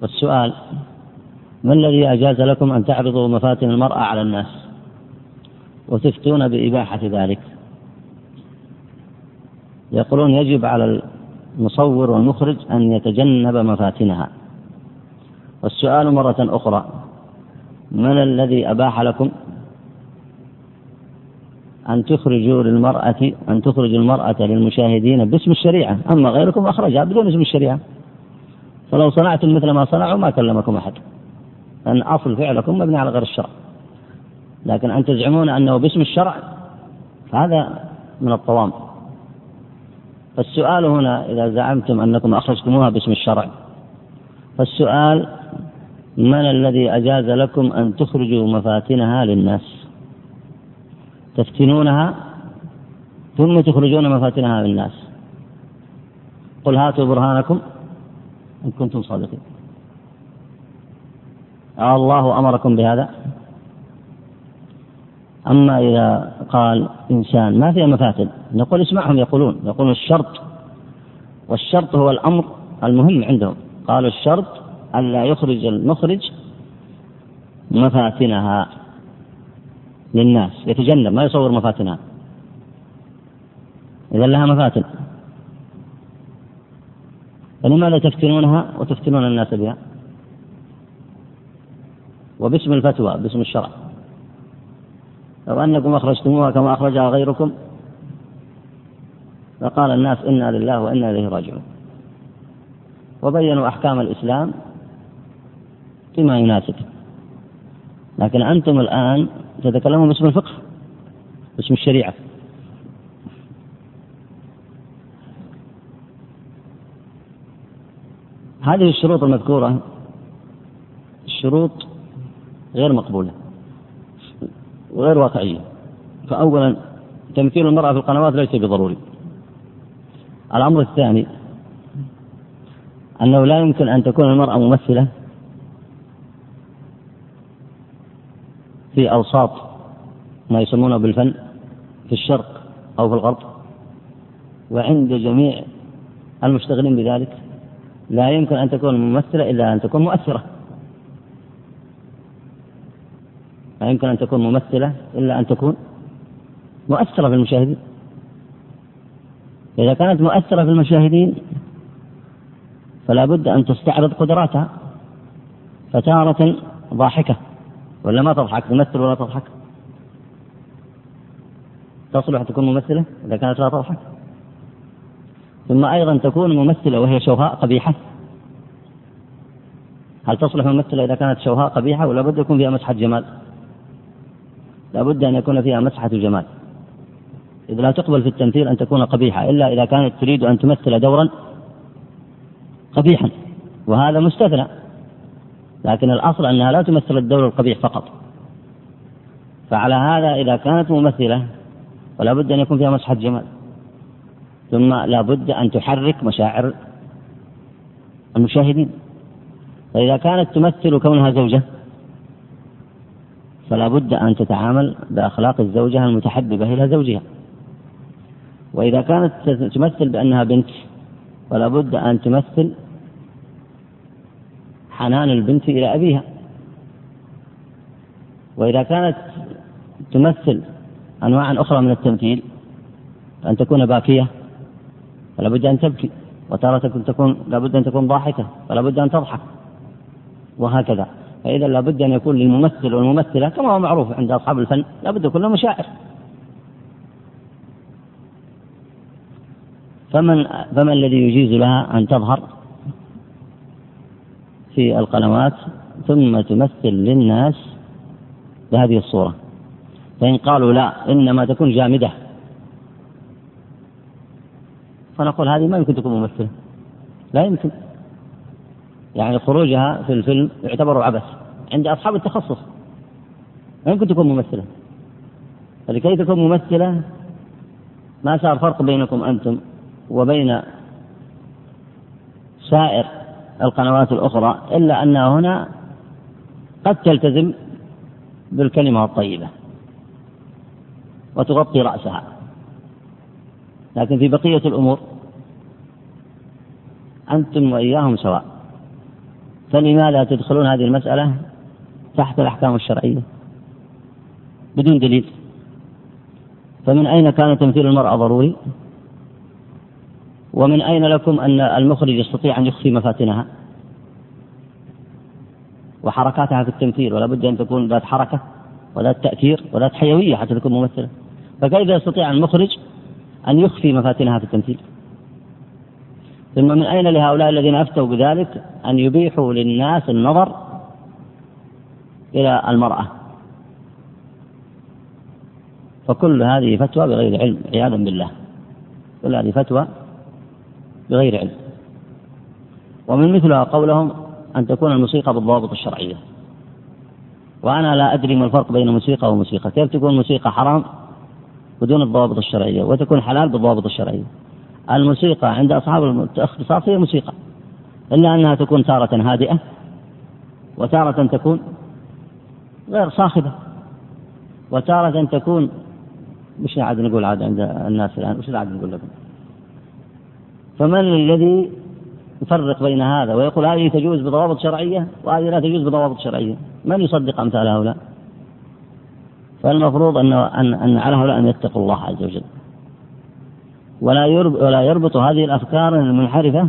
والسؤال ما الذي أجاز لكم أن تعرضوا مفاتن المرأة على الناس وتفتون بإباحة ذلك؟ يقولون يجب على المصور والمخرج أن يتجنب مفاتنها. والسؤال مرة أخرى من الذي أباح لكم؟ أن تخرجوا للمرأة أن تخرجوا المرأة للمشاهدين باسم الشريعة. أما غيركم أخرجها بدون اسم الشريعة. فلو صنعتم مثل ما صنعوا ما كلمكم أحد. لأن أصل فعلكم مبني على غير الشرع. لكن أن تزعمون أنه باسم الشرع فهذا من الطوام. فالسؤال هنا إذا زعمتم أنكم أخرجتموها باسم الشرع. فالسؤال من الذي أجاز لكم أن تخرجوا مفاتنها للناس؟ تفتنونها؟ ثم تخرجون مفاتنها للناس. قل هاتوا برهانكم إن كنتم صادقين. الله أمركم بهذا؟ أما إذا قال إنسان ما فيها مفاتن؟ نقول اسمعهم يقولون يقولون الشرط والشرط هو الأمر المهم عندهم. قالوا الشرط ألا يخرج المخرج مفاتنها للناس يتجنب ما يصور مفاتنها. إذا لها مفاتن. فلماذا تفتنونها وتفتنون الناس بها؟ وباسم الفتوى باسم الشرع. لو أنكم أخرجتموها كما أخرجها غيركم فقال الناس إنا لله وإنا إليه راجعون. وبينوا أحكام الإسلام بما يناسب. لكن أنتم الآن تتكلمون باسم الفقه باسم الشريعة. هذه الشروط المذكورة الشروط غير مقبولة وغير واقعية. فأولا تمثيل المرأة في القنوات ليس بضروري. الأمر الثاني أنه لا يمكن أن تكون المرأة ممثلة في أوساط ما يسمونه بالفن في الشرق أو في الغرب وعند جميع المشتغلين بذلك لا يمكن أن تكون ممثلة إلا أن تكون مؤثرة. لا يمكن أن تكون ممثلة إلا أن تكون مؤثرة في المشاهدين. إذا كانت مؤثرة في المشاهدين فلا بد أن تستعرض قدراتها. فتارة ضاحكة ولا ما تضحك؟ تمثل ولا تضحك؟ تصلح تكون ممثلة إذا كانت لا تضحك. ثم أيضا تكون ممثلة وهي شوهاء قبيحة. هل تصلح ممثلة إذا كانت شوهاء قبيحة؟ ولا بد يكون فيها مسحة جمال. لا بد أن يكون فيها مسحة جمال. إذ لا تقبل في التمثيل أن تكون قبيحة إلا إذا كانت تريد أن تمثل دورا قبيحا وهذا مستثنى لكن الأصل أنها لا تمثل الدور القبيح فقط. فعلى هذا إذا كانت ممثلة فلا بد أن يكون فيها مسحة جمال ثم لا بد أن تحرك مشاعر المشاهدين. فإذا كانت تمثل كونها زوجة فلا بد أن تتعامل بأخلاق الزوجة المتحببة إلى زوجها. وإذا كانت تمثل بأنها بنت فلا بد أن تمثل حنان البنت إلى أبيها. وإذا كانت تمثل أنواعا أخرى من التمثيل أن تكون باكية فلا بد أن تبكي. وتارة تكون لا بد أن تكون ضاحكة فلا بد أن تضحك. وهكذا. فإذا لا بد أن يكون للممثل والممثلة كما هو معروف عند أصحاب الفن لا بد يكون لهم مشاعر. فمن فما الذي يجيز لها أن تظهر في القنوات ثم تمثل للناس بهذه الصورة؟ فإن قالوا لا إنما تكون جامدة. فنقول هذه ما يمكن تكون ممثلة. لا يمكن. يعني خروجها في الفيلم يعتبر عبث عند أصحاب التخصص. ما يمكن تكون ممثلة. فلكي تكون ممثلة ما صار فرق بينكم أنتم وبين سائر القنوات الأخرى إلا أنها هنا قد تلتزم بالكلمة الطيبة وتغطي رأسها. لكن في بقية الأمور أنتم وإياهم سواء. فلماذا تدخلون هذه المسألة تحت الأحكام الشرعية؟ بدون دليل. فمن أين كان تمثيل المرأة ضروري؟ ومن أين لكم أن المخرج يستطيع أن يخفي مفاتنها؟ وحركاتها في التمثيل ولا بد أن تكون ذات حركة وذات تأثير وذات حيوية حتى تكون ممثلة. فكيف يستطيع المخرج أن يخفي مفاتنها في التمثيل؟ ثم من أين لهؤلاء الذين أفتوا بذلك أن يبيحوا للناس النظر إلى المرأة؟ فكل هذه فتوى بغير علم عياذا بالله. كل هذه فتوى بغير علم. ومن مثلها قولهم أن تكون الموسيقى بالضوابط الشرعية. وأنا لا أدري ما الفرق بين موسيقى وموسيقى. كيف تكون موسيقى حرام بدون الضوابط الشرعية وتكون حلال بالضوابط الشرعية؟ الموسيقى عند أصحاب الاختصاص هي موسيقى. إلا أنها تكون تارة هادئة وتارة تكون غير صاخبة وتارة تكون مش عاد نقول عاد عند الناس الآن وش عاد نقول لكم؟ فمن الذي يفرق بين هذا ويقول هذه تجوز بضوابط شرعية وهذه لا تجوز بضوابط شرعية؟ من يصدق أمثال هؤلاء؟ فالمفروض أن أن أن على هؤلاء أن يتقوا الله عز وجل. ولا ولا يربط هذه الأفكار المنحرفة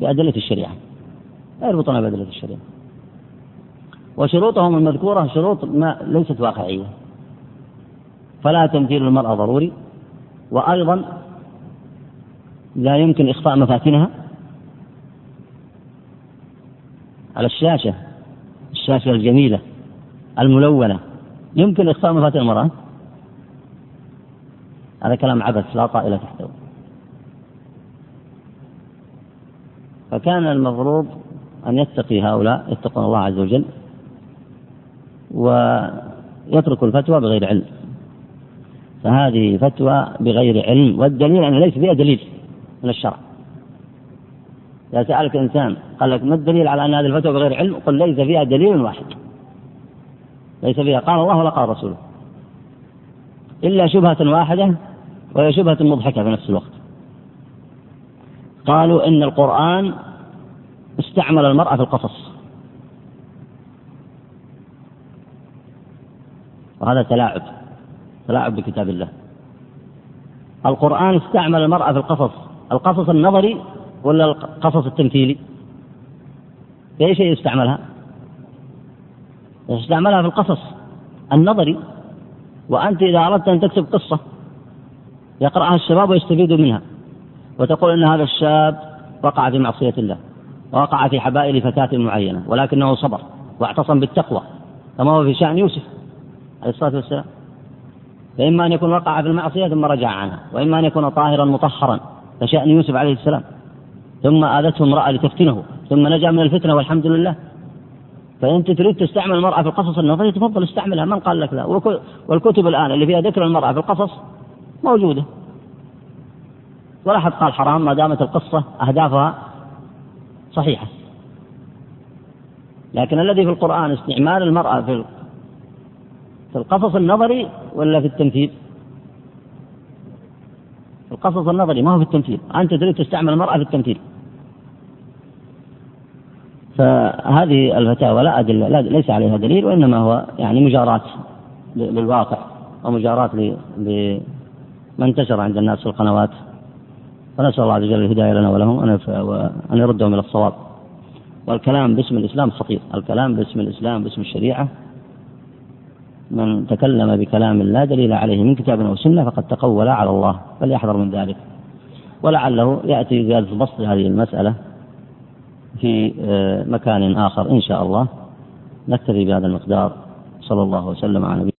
بأدلة الشريعة. لا يربطونها بأدلة الشريعة. وشروطهم المذكورة شروط ما ليست واقعية. فلا تمثيل المرأة ضروري. وأيضا لا يمكن إخفاء مفاتنها؟ على الشاشة الشاشة الجميلة الملونة. يمكن إخفاء مفاتن المرأة؟ هذا كلام عبث لا طائل تحته فكان المفروض أن يتقي هؤلاء يتقون الله عز وجل ويتركوا الفتوى بغير علم. فهذه فتوى بغير علم والدليل أن ليس فيها دليل. من الشرع. إذا سألك إنسان قال لك ما الدليل على أن هذه الفتوى بغير علم؟ قل ليس فيها دليل واحد. ليس فيها قال الله ولا قال رسوله. إلا شبهة واحدة وهي شبهة مضحكة في نفس الوقت. قالوا إن القرآن استعمل المرأة في القصص. وهذا تلاعب تلاعب بكتاب الله. القرآن استعمل المرأة في القصص. القصص النظري ولا القصص التمثيلي؟ في أي شيء يستعملها؟ استعملها في القصص النظري وأنت إذا أردت أن تكتب قصة يقرأها الشباب ويستفيدوا منها وتقول أن هذا الشاب وقع في معصية الله ووقع في حبائل فتاة معينة ولكنه صبر واعتصم بالتقوى كما هو في شأن يوسف عليه الصلاة والسلام؟ فإما أن يكون وقع في المعصية ثم رجع عنها وإما أن يكون طاهرا مطهرا. كشأن يوسف عليه السلام. ثم آذته امرأة لتفتنه ثم نجا من الفتنة والحمد لله. فأنت تريد تستعمل المرأة في القصص النظري تفضل استعملها من قال لك لا؟ والكتب الآن اللي فيها ذكر المرأة في القصص موجودة. ولا أحد قال حرام ما دامت القصة أهدافها صحيحة. لكن الذي في القرآن استعمال المرأة في في القصص النظري ولا في التمثيل؟ القصص النظري ما هو في التمثيل، أنت تريد تستعمل المرأة في التمثيل. فهذه الفتاوى لا أدلة لا ليس عليها دليل وإنما هو يعني مجاراة للواقع ومجاراة لما انتشر عند الناس في القنوات. فنسأل الله عز وجل الهداية لنا ولهم وأن يردهم إلى الصواب. والكلام باسم الإسلام خطير. الكلام باسم الإسلام باسم الشريعة من تكلم بكلام لا دليل عليه من كتاب أو سنة فقد تقول على الله فليحذر من ذلك. ولعله يأتي زيادة بسط هذه المسألة في آه، مكان آخر إن شاء الله. نكتفي بهذا المقدار. صلى الله وسلم على